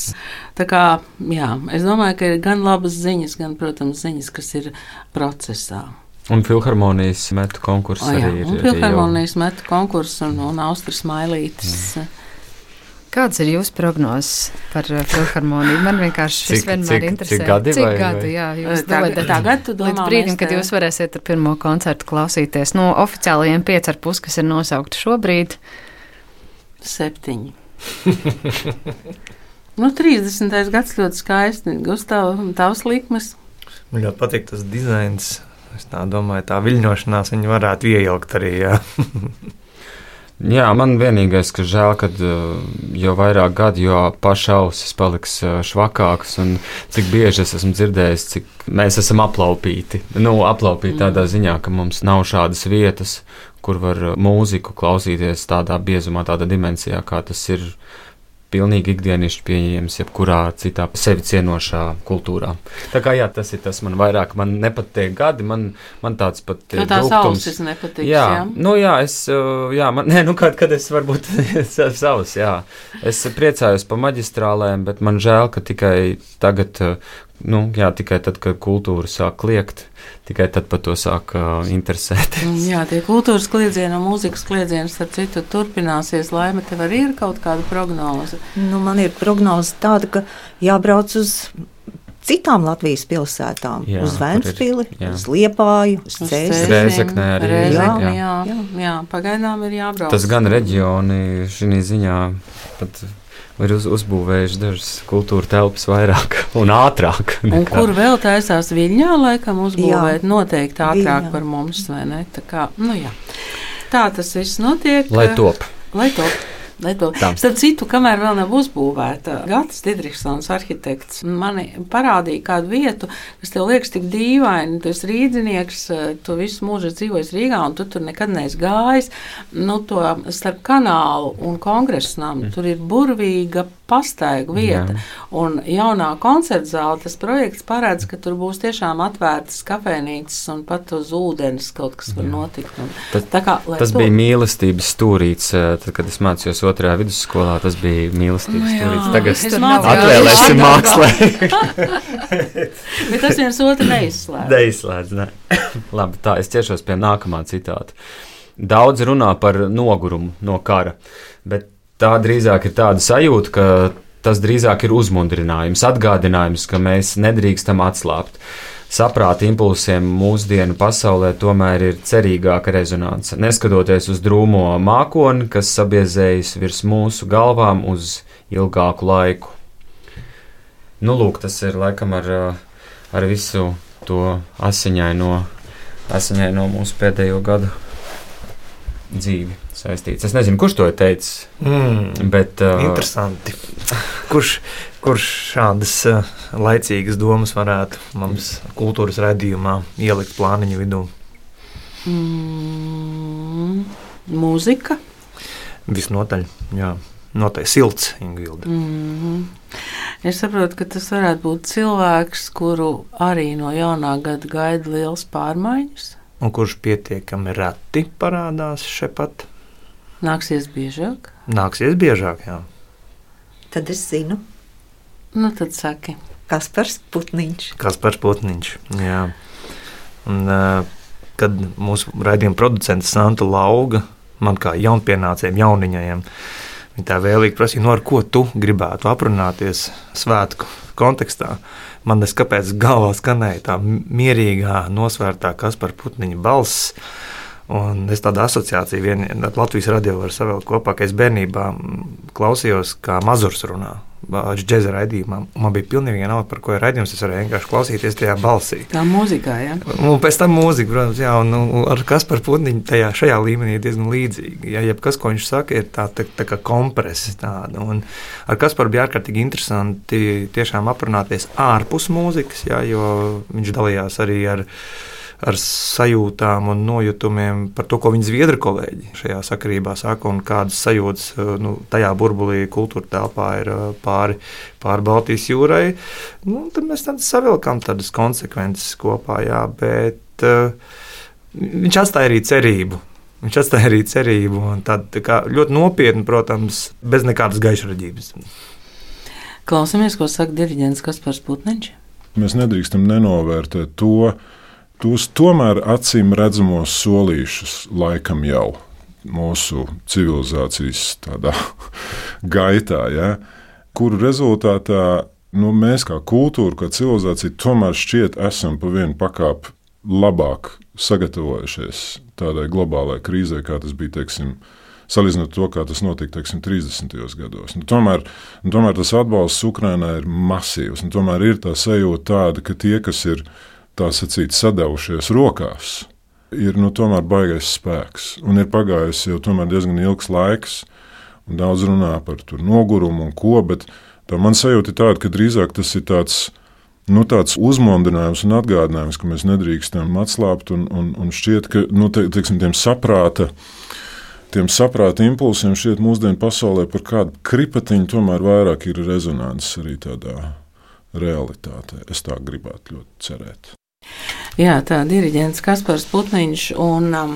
Speaker 2: Tā kā, jā, es domāju, ka ir gan labas ziņas, gan, protams, ziņas, kas ir procesā.
Speaker 3: Un filharmonijas metu konkurss
Speaker 2: o, jā, arī ir. Un filharmonijas jau... metu konkurss un, un Austras mailītes. Jā.
Speaker 1: Kādas ir jūsu prognozes par uh, filharmoniju? Man vienkārši
Speaker 3: cik, vienmēr
Speaker 1: cik,
Speaker 3: interesē. Cik gadi?
Speaker 1: Cik vai, gadi vai? Jā, jūs
Speaker 2: tagad, tagad domā,
Speaker 1: līdz brīdim, kad jūs varēsiet ar pirmo koncertu klausīties. No oficiālajiem pieci ar pus, kas ir nosaukti šobrīd.
Speaker 2: Septiņi. nu, 30. gads ļoti skaisti. Gustavs, tavs likmes.
Speaker 6: Man ļoti patīk tas dizains. Es tā domāju, tā viļņošanās viņa varētu iejaukt arī. Jā.
Speaker 3: Jā, man vienīgais, ka žēl, ka jo vairāk gadu, jo paša ausis paliks švakākas, un cik bieži es esmu dzirdējis, cik mēs esam aplaupīti. Nu, aplaupīti mm. tādā ziņā, ka mums nav šādas vietas, kur var mūziku klausīties tādā biezumā, tādā dimensijā, kā tas ir pilnīgi ikdienišķi pieejams jebkurā citā sevi cienošā kultūrā. Tā kā jā, tas ir tas man vairāk, man nepatīk gadi, man, man tāds pat
Speaker 2: ir. Tās dūktums. ausis nepatīk.
Speaker 3: Jā, jā, nu jā, es, jā, man, nē, nu kad, kad es varbūt savus, jā. Es priecājos pa maģistrālēm, bet man žēl, ka tikai tagad, nu jā, tikai tad, kad kultūra sāk kliegt tikai tad par to sāk uh, interesēties.
Speaker 2: Mm, jā, tie kultūras kliedzieni un mūzikas kliedzieni, starp citu, turpināsies. Laime, tev arī ir kaut kāda prognoze?
Speaker 4: Nu, man ir prognoze tāda, ka jābrauc uz citām Latvijas pilsētām, jā, uz Vēnspili, uz Liepāju, uz
Speaker 3: Cēzeknē arī.
Speaker 2: Jā, jā, jā, jā, pagaidām ir jābrauc.
Speaker 3: Tas gan reģioni šī ziņā pat ir uz, uzbūvējuši dažas kultūra telpas vairāk un ātrāk.
Speaker 2: Un kur vēl taisās Viļņā, laikam, uzbūvēt jā. noteikti ātrāk Viļņā. par mums, vai ne? Tā, kā, nu jā. Tā tas viss notiek.
Speaker 3: Lai top.
Speaker 2: Lai top. Starp citu, kamēr vēl nav uzbūvēta, Gatis Didriksons, arhitekts, man parādīja kādu vietu, kas tev liekas tik dīvaini. Tu esi rīdzinieks, tu visu mūžu dzīvojis Rīgā, un tu tur nekad neesi gājis. Nu, to starp kanālu un kongresu namu mm. tur ir burvīga pastaigu vieta. Jā. Un jaunā koncerta zāle, tas projekts paredz, ka tur būs tiešām atvērtas kafejnīcas un pat uz ūdens kaut kas var Jā. notikt. Un,
Speaker 3: tas, kā, tas to... bija mīlestības stūrīts, tad, kad es mācījos otrajā vidusskolā, tas bija mīlestības nu, stūrīts. Tagad atvēlēsim mākslē.
Speaker 2: Bet tas viens otru neizslēdz.
Speaker 3: Neizslēdz, ne. Labi, tā, es ķeršos pie nākamā citāta. Daudz runā par nogurumu no kara, bet tā drīzāk ir tāda sajūta, ka tas drīzāk ir uzmundrinājums, atgādinājums, ka mēs nedrīkstam atslābt. Saprāta impulsiem mūsdienu pasaulē tomēr ir cerīgāka rezonance. Neskatoties uz drūmo mākoni, kas sabiezējas virs mūsu galvām uz ilgāku laiku. Nu, lūk, tas ir laikam ar, ar visu to asiņaino, asiņaino mūsu pēdējo gadu dzīvi saistīts. Es nezinu, kurš to ir teicis.
Speaker 6: Mm, bet, uh, interesanti. kurš, kurš šādas uh, laicīgas domas varētu mums kultūras redzējumā ielikt plāniņu vidū?
Speaker 2: Mm, mūzika.
Speaker 6: Visnotaļ, jā. Noteikti silts, Ingūna. Mm -hmm.
Speaker 2: Es saprotu, ka tas varētu būt cilvēks, kuru arī no jaunā gada gaida liels pārmaiņas.
Speaker 6: Un kurš pietiekami reti parādās šeit pat?
Speaker 2: Nāksies biežāk?
Speaker 6: Nāksies biežāk, jā.
Speaker 4: Tad es zinu.
Speaker 2: Nu, tad saki.
Speaker 4: Kaspars Putniņš.
Speaker 6: Kaspars Putniņš, jā. Un, uh, kad mūsu raidījuma producents Santa Lauga, man kā jaunpienācējiem, jauniņajiem, viņa tā vēlīgi prasīja, no nu, ar ko tu gribētu aprunāties svētku kontekstā. Man nes kāpēc galvā skanēja tā mierīgā, nosvērtā Kaspar Putniņa balss. Un es tādu asociāciju vienā Latvijas radio varu savēlēt kopā, ka es bērnībā klausījos, kā mazurs runā džēza raidījumā. Man bija pilnīgi vienalga, par ko ir raidījums. Es varēju vienkārši klausīties tajā balsī.
Speaker 2: Tā mūzikā, jā.
Speaker 6: Un pēc tam mūzika, protams, jā, un, un ar kas par putniņu tajā šajā līmenī ir diezgan līdzīga. Ja jebkas, ko viņš saka, ir tā, tā, tā kā kompresa tāda. Un ar kas par bija ārkārtīgi interesanti tiešām aprunāties ārpus mūzikas, jā, jo viņš dalījās arī ar viņu ar sajūtām un nojutumiem par to, ko viņa zviedru kolēģi šajā sakarībā saka, un kādas sajūtas eh, nu, tajā burbulī, kultūra telpā ir eh, pāri, pāri Baltijas jūrai. Nu, tad mēs tam savilkām tādas konsekvences kopā, jā, bet uh, viņš atstāja arī cerību. Viņš atstāja arī cerību, un tādu tā ļoti nopietnu, protams, bez nekādas gaišraģības.
Speaker 2: Klausamies, ko saka diriģents Kaspars Putniņš.
Speaker 15: Mēs nedrīkstam nenovērtēt to, tos tomēr acīm redzamos solīšus laikam jau mūsu civilizācijas gaitā, ja, kuru rezultātā nu, mēs kā kultūra, kā civilizācija, tomēr šķiet esam pa vienu pakāpi labāk sagatavojušies tādai globālajai krīzē, kā tas bija. Teiksim, Salīdzinot to, kā tas notika teiksim, 30. gados. Nu, tomēr, nu, tomēr tas atbalsts Ukraiņai ir masīvs. Nu, tomēr ir tā sajūta tāda, ka tie, kas ir ielikumi, tā sacīt, sadavušies rokās, ir nu, tomēr baigais spēks. Un ir pagājis jau diezgan ilgs laiks, un daudz runā par nogurumu un ko, bet man sajūta ir tāda, ka drīzāk tas ir tāds. Nu, tāds uzmundrinājums un atgādinājums, ka mēs nedrīkstam atslābt, un, un, un šķiet, ka nu, te, teiksim, tiem saprāta tiem saprāta impulsiem šeit mūsdienu pasaulē par kādu kripatiņu tomēr vairāk ir rezonances arī tādā realitātē. Es tā gribētu ļoti cerēt.
Speaker 2: Jā, tā ir diriģents Kaspars Putniņš, un um,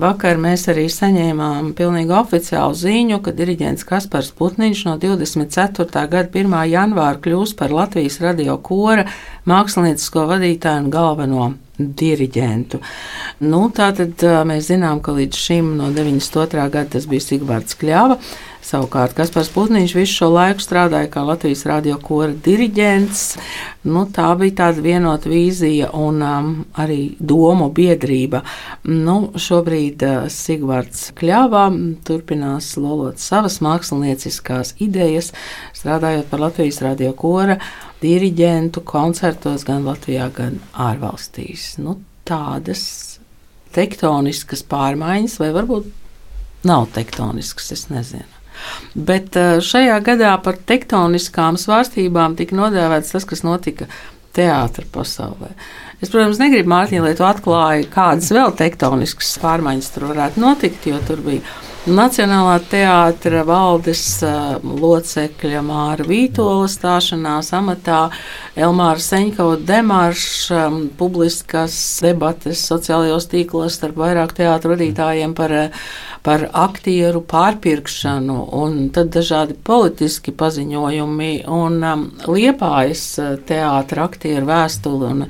Speaker 2: vakar mēs arī saņēmām pilnīgi oficiālu ziņu, ka diriģents Kaspars Putniņš no 24. gada 1. janvāra kļūs par Latvijas radio kora māksliniecisko vadītāju un galveno diriģentu. Nu, tātad mēs zinām, ka līdz šim no 92. gada tas bija Sigvārds Kļava. Savukārt Kaspars Putniņš visu šo laiku strādāja kā Latvijas radio kora diriģents. Nu, tā bija tāda vienota vīzija un um, arī domu biedrība. Nu, šobrīd uh, Sigvards Kļāvā turpinās lolot savas mākslinieckās idejas, strādājot par Latvijas radio kora diriģentu koncertos gan Latvijā, gan ārvalstīs. Nu, tādas tektoniskas pārmaiņas, vai varbūt nav tektoniskas, es nezinu. Bet eh, šajā gadā par tektoniskām svārstībām tika nodēvēts tas, kas notika teātris pasaulē. Es, protams, negribu Mārtiņu, lai tu atklāji, kādas vēl tektoniskas pārmaiņas tur varētu notikt, jo tur bija Nacionālā teātra valdes locekļa Māra Vītola stāšanās amatā, Elmāra Seņkova demarša, um, publiskas debates sociālajos tīklos starp vairāk teātra vadītājiem par, par aktieru pārpirkšanu, un tad dažādi politiski paziņojumi, un Liepājas teātra aktieru vēstuli, un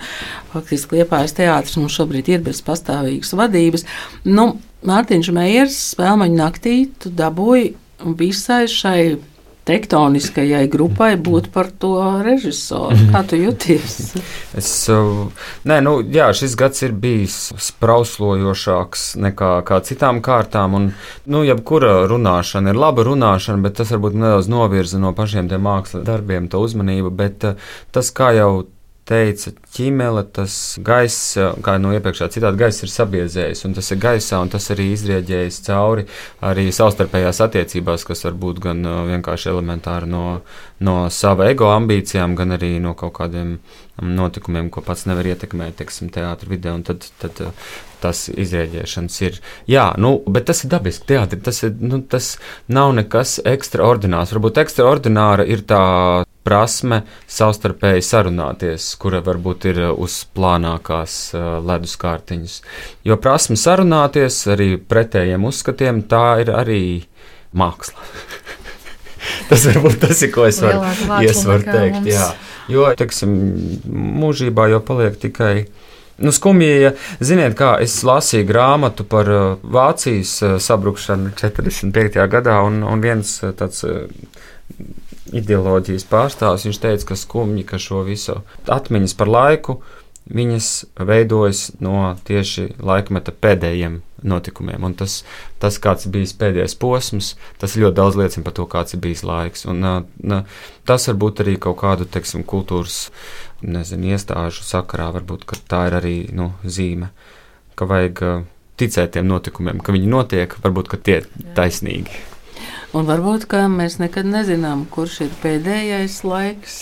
Speaker 2: faktiski Liepājas teātris mums šobrīd ir bez pastāvīgas vadības. Nu, Mārtiņš Meijers spēļu naktī dabūja visai šai tektoniskajai grupai būt par to režisoru. Kā tu jūties?
Speaker 3: es, uh, nē, nu, jā, šis gads ir bijis sprauslojošāks nekā citām kārtām. Un, nu, jebkura runāšana ir laba runāšana, bet tas varbūt nedaudz novirza no pašiem tiem mākslas darbiem to uzmanību. Bet uh, tas, kā jau teica ķīmele, tas gaiss, kā no iepriekšējā citāta, gaiss ir sabiezējis, un tas ir gaisā, un tas arī izrieģējis cauri arī savstarpējās attiecībās, kas var būt gan vienkārši elementāri no, no sava ego ambīcijām, gan arī no kaut kādiem notikumiem, ko pats nevar ietekmēt, teiksim, teātra vidē, un tad, tad tas izrēģēšanas ir. Jā, nu, bet tas ir dabiski. Teātri, tas, ir, nu, tas nav nekas ekstraordinārs. Varbūt ekstraordināra ir tā prasme savstarpēji sarunāties, kura varbūt ir uh, uz plānākās uh, ledus kārtiņas. Jo prasme sarunāties arī pretējiem uzskatiem, tā ir arī māksla. tas varbūt tas ir, ko es varu iesvaru teikt. Jā. Jo, teiksim, mūžībā jau paliek tikai Nu, skumji, ja ziniet, kā es lasīju grāmatu par uh, Vācijas sabrukšanu 45. gadā, un, un viens tāds ideoloģijas pārstāvs, viņš teica, ka skumji, ka šo visu atmiņas par laiku, viņas veidojas no tieši laikmeta pēdējiem notikumiem. Un tas, tas, kāds bijis pēdējais posms, tas ļoti daudz liecina par to, kāds ir bijis laiks. Un, uh, tas var būt arī kaut kādu, teiksim, kultūras nezinu, iestāžu sakarā, varbūt tā ir arī nu, zīme, ka vajag ticēt tiem notikumiem, ka viņi notiek, varbūt tie ir taisnīgi.
Speaker 2: Un varbūt mēs nekad nezinām, kurš ir pēdējais laiks.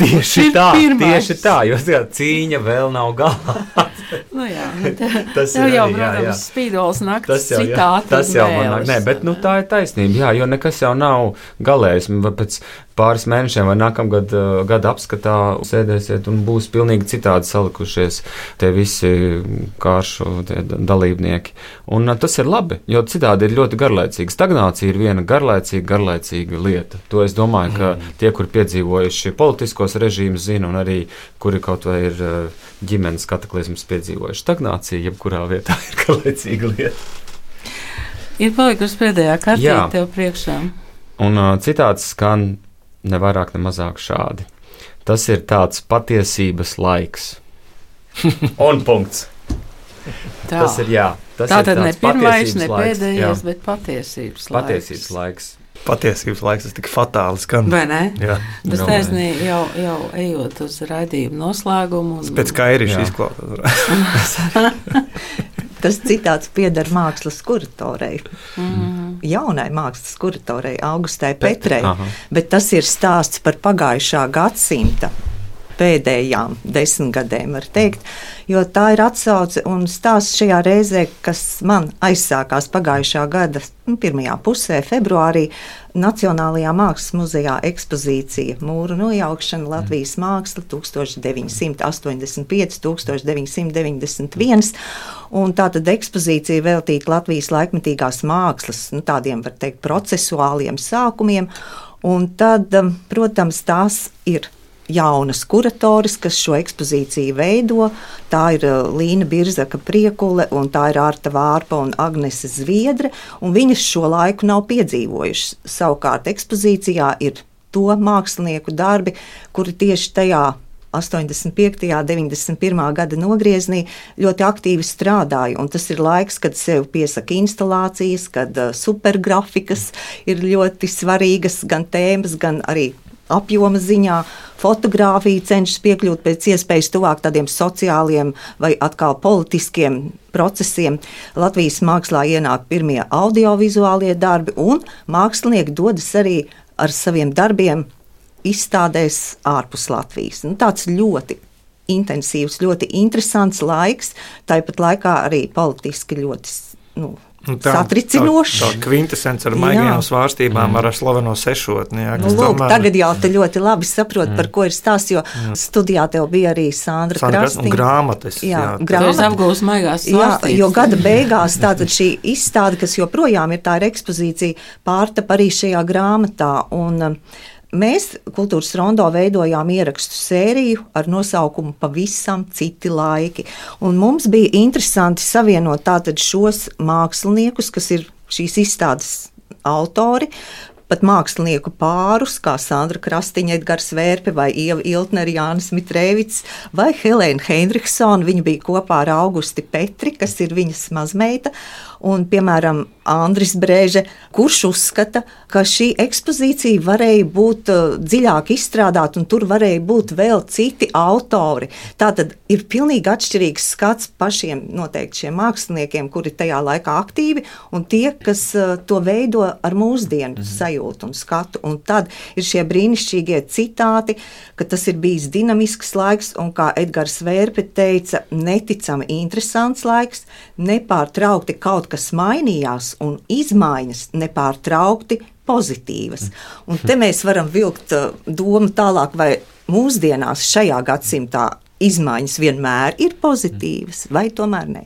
Speaker 3: Tieši tā, pirmais. tieši tā, jo tā cīņa vēl nav galā.
Speaker 2: nu, jā, nu tā, tas ir jau, protams, spīdols nakts tas jau, citāti.
Speaker 3: Tas jau man nāk, nē, bet nu, tā ir taisnība, jā, jo nekas jau nav galējs. Pēc pāris mēnešiem vai nākamgad uh, gada apskatā sēdēsiet un būs pilnīgi citādi salikušies tie visi kāršu tie dalībnieki. Un uh, tas ir labi, jo citādi ir ļoti garlaicīgi. Stagnācija ir viena garlaicīga, garlaicīga lieta. To es domāju, ka mm. tie, kur piedzīvojuši politiskos režīmus, zina, un arī kuri kaut vai ir uh, ģimenes kataklizmas piedzīvojuši. Stagnācija jebkurā vietā ir garlaicīga lieta.
Speaker 2: Ir palikusi pēdējā kārtā tev priekšā.
Speaker 3: Un uh, citāts skan ne vairāk, ne mazāk šādi. Tas ir tāds patiesības laiks. Un punkts. Tā. Tas ir jā. Tas
Speaker 2: tā tad ne pirmais, ne pēdējais, jā. bet patiesības laiks.
Speaker 3: Patiesības laiks.
Speaker 6: Patiesības laiks tas tik fatāli skan.
Speaker 2: Vai ne? Jā. Tas taisnīgi jau, jau ejot uz raidījumu noslēgumu. Un...
Speaker 6: Pēc kā ir izklausās.
Speaker 4: Tas citāts pieder mākslas kuratorei. Mm. Jaunai mākslas kuratorei Augustai Petrei, bet tas ir stāsts par pagājušā gadsimta pēdējām desmitgadēm, var teikt, jo tā ir atsauce un stāsts šajā reizē, kas man aizsākās pagājušā gada nu, pirmajā pusē, februārī, Nacionālajā Mākslas muzejā ekspozīcija Mūru nojaukšana Latvijas māksla 1985, 1991. Un tā tad ekspozīcija veltīta Latvijas laikmetīgās mākslas, nu, tādiem, var teikt, procesuāliem sākumiem. Un tad, protams, tās ir jaunas kuratoris, kas šo ekspozīciju veido. Tā ir uh, Līna Birzaka Priekule, un tā ir Arta Vārpa un Agnese Zviedre, un viņas šo laiku nav piedzīvojušas. Savukārt ekspozīcijā ir to mākslinieku darbi, kuri tieši tajā 85. un 91. gada nogriezienī ļoti aktīvi strādāju. Tas ir laiks, kad sev piesaka instalācijas, kad uh, supergrafikas ir ļoti svarīgas gan tēmas, gan arī apjoma ziņā. Fotogrāfija cenšas piekļūt pēc iespējas tuvāk tādiem sociāliem vai atkal politiskiem procesiem. Latvijas mākslā ienāk pirmie audiovizuālie darbi, un mākslinieki dodas arī ar saviem darbiem izstādēs ārpus Latvijas. Nu, tāds ļoti intensīvs, ļoti interesants laiks, tāpat laikā arī politiski ļoti nu, tā, satricinošs.
Speaker 6: Tā, tā kvintessence ar maigajām svārstībām, mm. ar slaveno sešotni. Jā,
Speaker 4: nu, lūk, tomēr... Tagad jau tu ļoti labi saproti, mm. par ko ir stāsts, jo mm. studijā tev bija arī Sandra, Sandra Krastīna.
Speaker 6: Grāmatas.
Speaker 2: Jā, jā grāmatas. apgūst maigās svārstības.
Speaker 4: Jā, jo gada beigās tātad šī izstāde, kas joprojām ir tā ir ekspozīcija, pārtapa arī šajā grāmatā. Un, uh, Mēs kultūras rondo veidojām ierakstu sēriju ar nosaukumu Pavisam citi laiki. Un mums bija interesanti savienot tātad šos māksliniekus, kas ir šīs izstādes autori, pat mākslinieku pārus, kā Sandra Krastiņa, Edgars Vērpe vai Ieva Iltner, Jānis Mitrēvits vai Helēna Heinrichsona. Viņa bija kopā ar Augusti Petri, kas ir viņas mazmeita un, piemēram, Andris Brēže, kurš uzskata, ka šī ekspozīcija varēja būt uh, dziļāk izstrādāta, un tur varēja būt vēl citi autori. Tā tad ir pilnīgi atšķirīgs skats pašiem noteikti šiem māksliniekiem, kuri tajā laikā aktīvi, un tie, kas uh, to veido ar mūsdienu mhm. sajūtu un skatu. Un tad ir šie brīnišķīgie citāti, ka tas ir bijis dinamisks laiks, un kā Edgars Vērpe teica, neticami interesants laiks, nepārtraukti kaut kas kas mainījās, un izmaiņas nepārtraukti pozitīvas. Un te mēs varam vilkt uh, domu tālāk, vai mūsdienās, šajā gadsimtā, izmaiņas vienmēr ir pozitīvas, vai tomēr ne.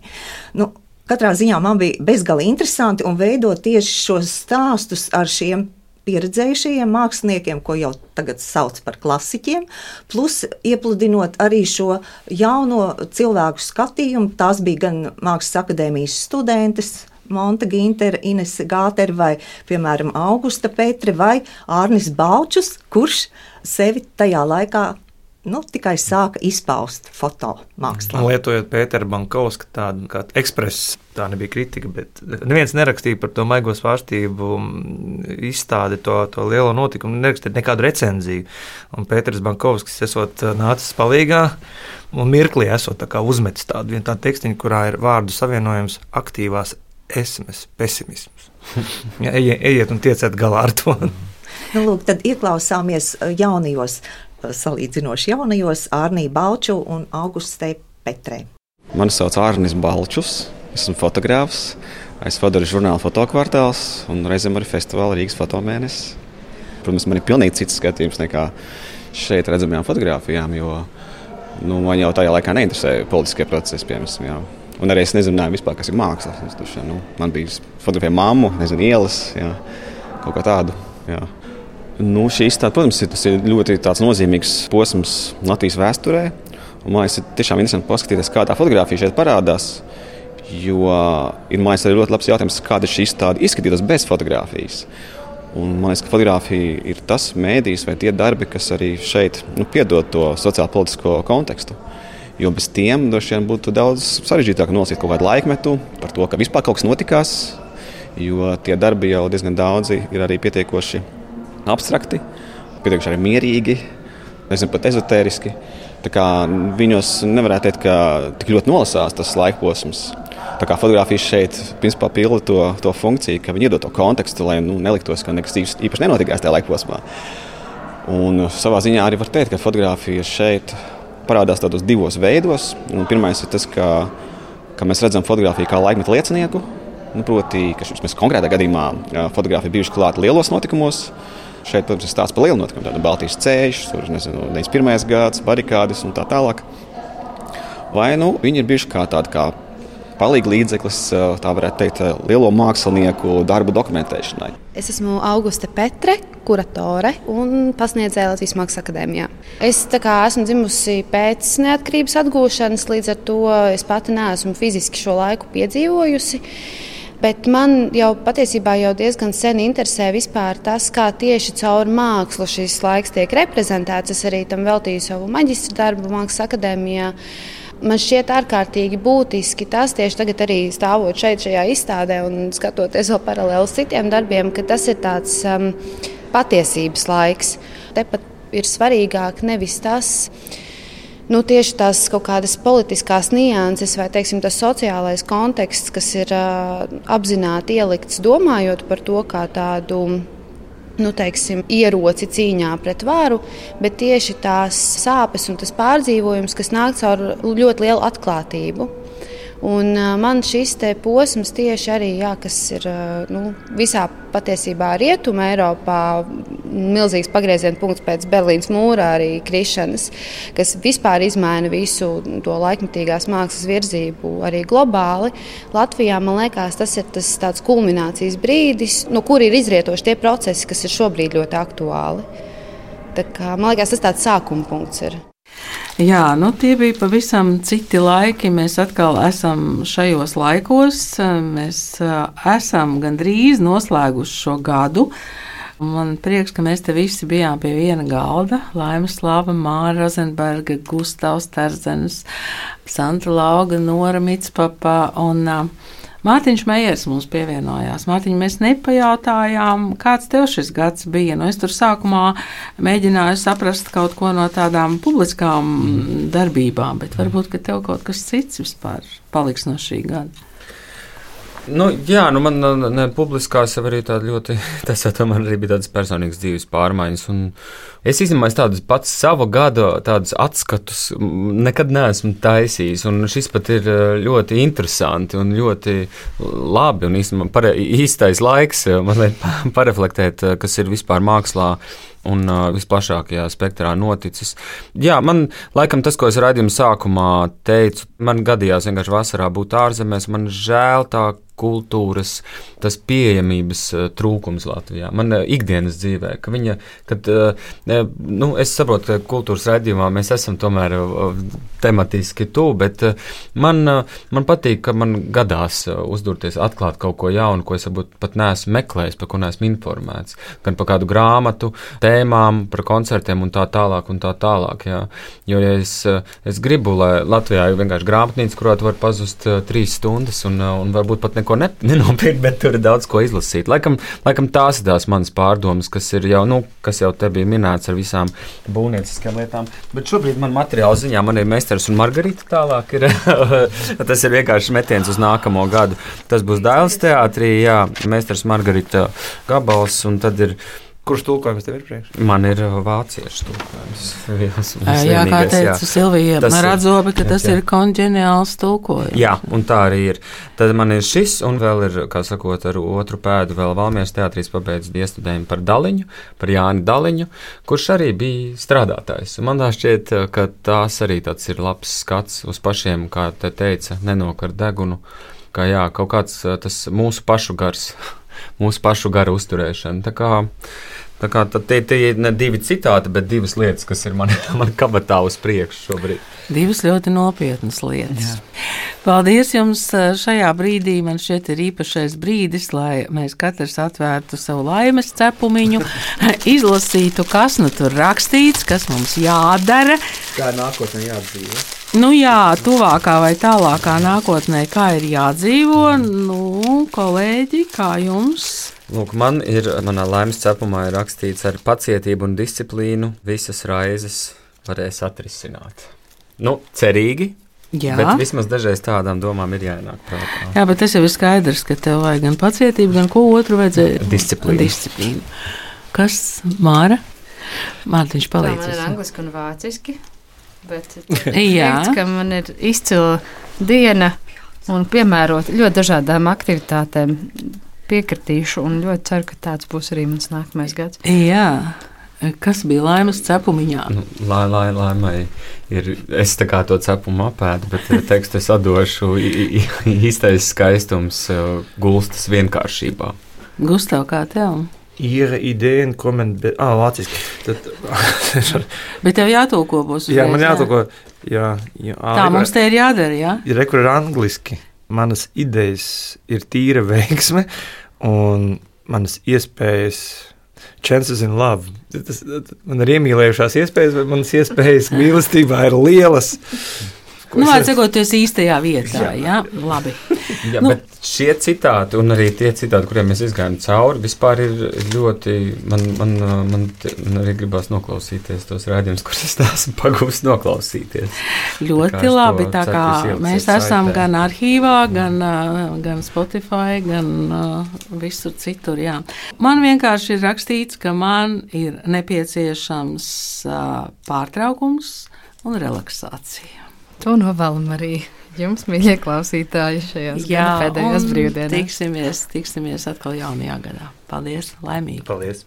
Speaker 4: Nu, Katrā ziņā man bija bezgalīgi interesanti un veidot tieši šos stāstus ar šiem pieredzējušajiem māksliniekiem, ko jau tagad sauc par klasiķiem, plus iepludinot arī šo jauno cilvēku skatījumu. Tās bija gan Mākslas akadēmijas studentes, Monta Gintere, Ines Gātere vai, piemēram, Augusta Petre vai Ārnis Baučus, kurš sevi tajā laikā nu, tikai sāka izpaust fotomākslā.
Speaker 6: Lietojot Pēteru Bankovsku tādu kā ekspresu, tā nebija kritika, bet neviens nerakstīja par to maigo svārstību izstādi, to, to lielo notikumu, nerakstīja nekādu recenziju. Un Pēters Bankovskis esot nācis palīgā un mirklī esot tā uzmetis tādu vienu tādu tekstiņu, kurā ir vārdu savienojums aktīvās esmes, pesimisms. Ja, ejiet, ejiet un tieciet galā ar to.
Speaker 4: Nu, lūk, tad ieklausāmies jaunajos salīdzinoši jaunajos Arniju Balču un Augustē Petrē.
Speaker 16: Mani sauc Arnis Balčus, esmu fotogrāfs. Es vadoju žurnālu fotokvartāls un reizēm arī festivāla Rīgas fotomēnesis. Protams, man ir pilnīgi cits skatījums nekā šeit redzamajām fotografijām, jo nu, man jau tajā laikā neinteresēja politiskie procesi, piemēram. Jā. Un arī es nezināju, vispār, kas ir māksla. Nu, man bija fotografija mammu, nezinu, ielas, jā, kaut kā tādu. Jā. Nu, šī izstāde, protams, ir, ir ļoti nozīmīgs posms Latvijas vēsturē. Man liekas, tiešām interesanti paskatīties, kā tā fotografija šeit parādās. Jo ir mājas arī ļoti labs jautājums, kāda šī izstāde izskatītos bez fotografijas. Un man liekas, ka fotografija ir tas mēdījis vai tie darbi, kas arī šeit nu, piedod to sociālo politisko kontekstu. Jo bez tiem droši vien būtu daudz sarežģītāk nolasīt kaut kādu laikmetu par to, ka vispār kaut kas notikās. Jo tie darbi jau diezgan daudzi ir arī pietiekoši abstrakti, pietiekami arī mierīgi, nezinu, pat ezotēriski. Viņos nevarētu teikt, ka tik ļoti nolasās tas laikposms. Tā kā fotografija šeit principā pilda to, to funkciju, ka viņi iedod to kontekstu, lai nu, neliktos, ka nekas īpaši nenotikās tajā laikposmā. Un savā ziņā arī var teikt, ka fotografija šeit parādās tādos divos veidos. Pirmais ir tas, ka, ka mēs redzam fotografiju kā laikmetu liecinieku. Nu, proti, ka mēs konkrētā gadījumā fotografija bijuši klāta lielos notikumos, Šeit, protams, ir stāsts par lielu notikumu, tādu Baltijas ceļš, tur nezinu, 91. gads, barikādas un tā tālāk. Vai nu viņi ir bijuši kā tādi kā palīga līdzeklis, tā varētu teikt, lielo mākslinieku darbu dokumentēšanai.
Speaker 17: Es esmu Augusta Petre, kuratore un pasniedzēja Latvijas Mākslas akadēmijā. Es kā, esmu dzimusi pēc neatkarības atgūšanas, līdz ar to es pati neesmu fiziski šo laiku piedzīvojusi. Bet man jau patiesībā jau diezgan sen interesē tas, kā tieši caur mākslu šis laiks tiek reprezentēts. Es arī tam veltīju savu maģistra darbu Mākslas akadēmijā. Man šķiet ārkārtīgi būtiski tas, tieši tagad arī stāvot šeit, šajā izstādē un skatoties vēl paralēli citiem darbiem, ka tas ir tāds um, patiesības laiks. Tepat ir svarīgāk nevis tas, kas nu, tieši tās kaut kādas politiskās nianses vai teiksim, tas sociālais konteksts, kas ir uh, apzināti ielikts, domājot par to kā tādu. Nu, teiksim, ieroci cīņā pret varu, bet tieši tās sāpes un tas pārdzīvojums, kas nāk caur ļoti lielu atklātību. Un, man šis posms tieši arī, jā, kas ir nu, visā patiesībā Rietumē, Eiropā, milzīgs pagrieziena punkts pēc Berlīnas mūra arī krišanas, kas vispār izmaina visu to laikmatīgās mākslas virzību arī globāli. Latvijā man liekas, tas ir tas tāds kulminācijas brīdis, no kur ir izrietoši tie procesi, kas ir šobrīd ļoti aktuāli. Tā kā, man liekas, tas tāds sākuma punkts ir.
Speaker 2: Jā, nu tie bija pavisam citi laiki. Mēs atkal esam šajos laikos. Mēs esam gandrīz noslēguši šo gadu. Man prieks, ka mēs te visi bijām pie viena galda. Laima Slava, Māra Rozenberga, Gustavs Terzenes, Santa Lauga, Nora Mitspapa un uh, Mārtiņš Meijers mums pievienojās. Mārtiņ, mēs nepajautājām, kāds tev šis gads bija. Nu, es tur sākumā mēģināju saprast kaut ko no tādām publiskām mm. darbībām, bet varbūt tev kaut kas cits vispār paliks no šī gada.
Speaker 3: Nu, jā, nu man ne, publiskās jau arī tāda ļoti, tas jau man arī bija tādas personīgas dzīves pārmaiņas. Es īstenībā tādus pats savu gadu tādus atskatus nekad neesmu taisījis, un šis pat ir ļoti interesanti un ļoti labi, un īstenībā pare, īstais laiks man liek pareflektēt, kas ir vispār mākslā un uh, visplašākajā spektrā noticis. Jā, man laikam tas, ko es raidījuma sākumā teicu, man gadījās vienkārši vasarā būt ārzemēs. Man žēl tā kultūras, tas pieejamības trūkums Latvijā. Man ikdienas dzīvē, ka viņa, kad, nu, es saprotu, ka kultūras raidījumā mēs esam tomēr tematiski tuvu, bet man, man patīk, ka man gadās uzdurties atklāt kaut ko jaunu, ko es varbūt pat neesmu meklējis, par ko neesmu informēts. Gan par kādu grāmatu, tēmām, par koncertiem un tā tālāk un tā tālāk. Jā. Jo ja es, es gribu, lai Latvijā ir vienkārši grāmatnīca, kurā tu vari pazust trīs stundas un, un varbūt pat neko ne, nenopirkt, bet tur ir daudz ko izlasīt. Laikam, laikam tās ir tās manas pārdomas, kas jau, nu, kas jau te bija minēts ar visām būvnieciskām lietām. Bet šobrīd man materiāla ziņā man ir meistars un margarita tālāk. Ir, tas ir vienkārši metiens uz nākamo gadu. Tas būs Dailas teātrī, jā, meistars margarita gabals un tad ir.
Speaker 6: Kurš tulkojums tev ir priekšā?
Speaker 3: Man ir uh, vāciešu tulkojums. Viens,
Speaker 2: jā, kā teica Silvija, Radzobe, ka tas jā. ir konģeniāls tulkojums.
Speaker 3: Jā, un tā arī ir. Tad man ir šis, un vēl ir, kā sakot, ar otru pēdu vēl Valmieras teātrīs pabeidz iestudējumu par Daliņu, par Jāni Daliņu, kurš arī bija strādātājs. Man tā šķiet, uh, ka tās arī tāds ir labs skats uz pašiem, kā te teica, nenokar degunu, kā jā, kaut kāds uh, tas mūsu pašu gars mūsu pašu garu uzturēšanu. Tā kā, tā kā tie, tie ir ne divi citāti, bet divas lietas, kas ir man, man kabatā uz priekšu šobrīd.
Speaker 2: Divas ļoti nopietnas lietas. Jā. Paldies jums šajā brīdī. Man šķiet, ir īpašais brīdis, lai mēs katrs atvērtu savu laimes cepumiņu, izlasītu, kas nu tur rakstīts, kas mums jādara.
Speaker 3: Kā nākotnē jādzīvo.
Speaker 2: Nu jā, tuvākā vai tālākā nākotnē, kā ir jādzīvo, nu, kolēģi, kā jums?
Speaker 3: Lūk, man ir, manā laimes cepumā ir rakstīts, ar pacietību un disciplīnu visas raizes varēs atrisināt. Nu, cerīgi, Jā. Bet vismaz dažreiz tādām domām ir jāienāk prātā.
Speaker 2: Jā, bet tas jau ir skaidrs, ka tev vajag gan pacietību, gan ko otru vajadzēja.
Speaker 3: Disciplīnu.
Speaker 2: Disciplīnu. Kas Māra? Mārtiņš palīdzēs.
Speaker 1: Man ir angliski un vāciski. Bet teikt, ka man ir izcila diena un piemērota ļoti dažādām aktivitātēm. Piekritīšu un ļoti ceru, ka tāds būs arī mans nākamais gads.
Speaker 2: Jā. Kas bija laimes cepumiņā?
Speaker 3: Nu, lai, lai, laimai ir, es tā kā to cepumu apēdu, bet tekstu es atdošu īstais skaistums gulstas vienkāršībā.
Speaker 2: Gustav, kā tev?
Speaker 6: Ihre Ideen kommen. Ah, vāciski. Tad,
Speaker 2: Bet tev jātulko būs.
Speaker 6: Jā, man jātulko. Jā, jā,
Speaker 2: Tā rekur, mums te ir jādara. Jā,
Speaker 6: ir rekur ir angliski. Manas idejas ir tīra veiksme un manas iespējas. Chances in love. Tas, man ir iemīlējušās iespējas, bet manas iespējas mīlestībā ir lielas.
Speaker 2: Nu, tu esi īstajā vietā. Jā, jā? labi.
Speaker 3: jā, nu. Bet šie citāti, un arī tie citāti, kuriem mēs gājām cauri, vispār ir ļoti. Man, man, man, man arī gribās noklausīties tos rādījumus, kurus es neesmu pagūs noklausīties.
Speaker 2: Ļoti tā labi. Tā kā mēs esam saitē. gan arhīvā, gan, gan Spotify, gan uh, visur citur. Jā. Man vienkārši ir rakstīts, ka man ir nepieciešams uh, pārtraukums un relaksācija.
Speaker 1: To novēlam arī jums, mīļie klausītāji, šajās Jā, pēdējās brīvdienās.
Speaker 2: Tiksimies, tiksimies atkal jaunajā gadā. Paldies! Laimīgi!
Speaker 6: Paldies!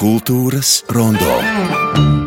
Speaker 18: Kultūras rondo.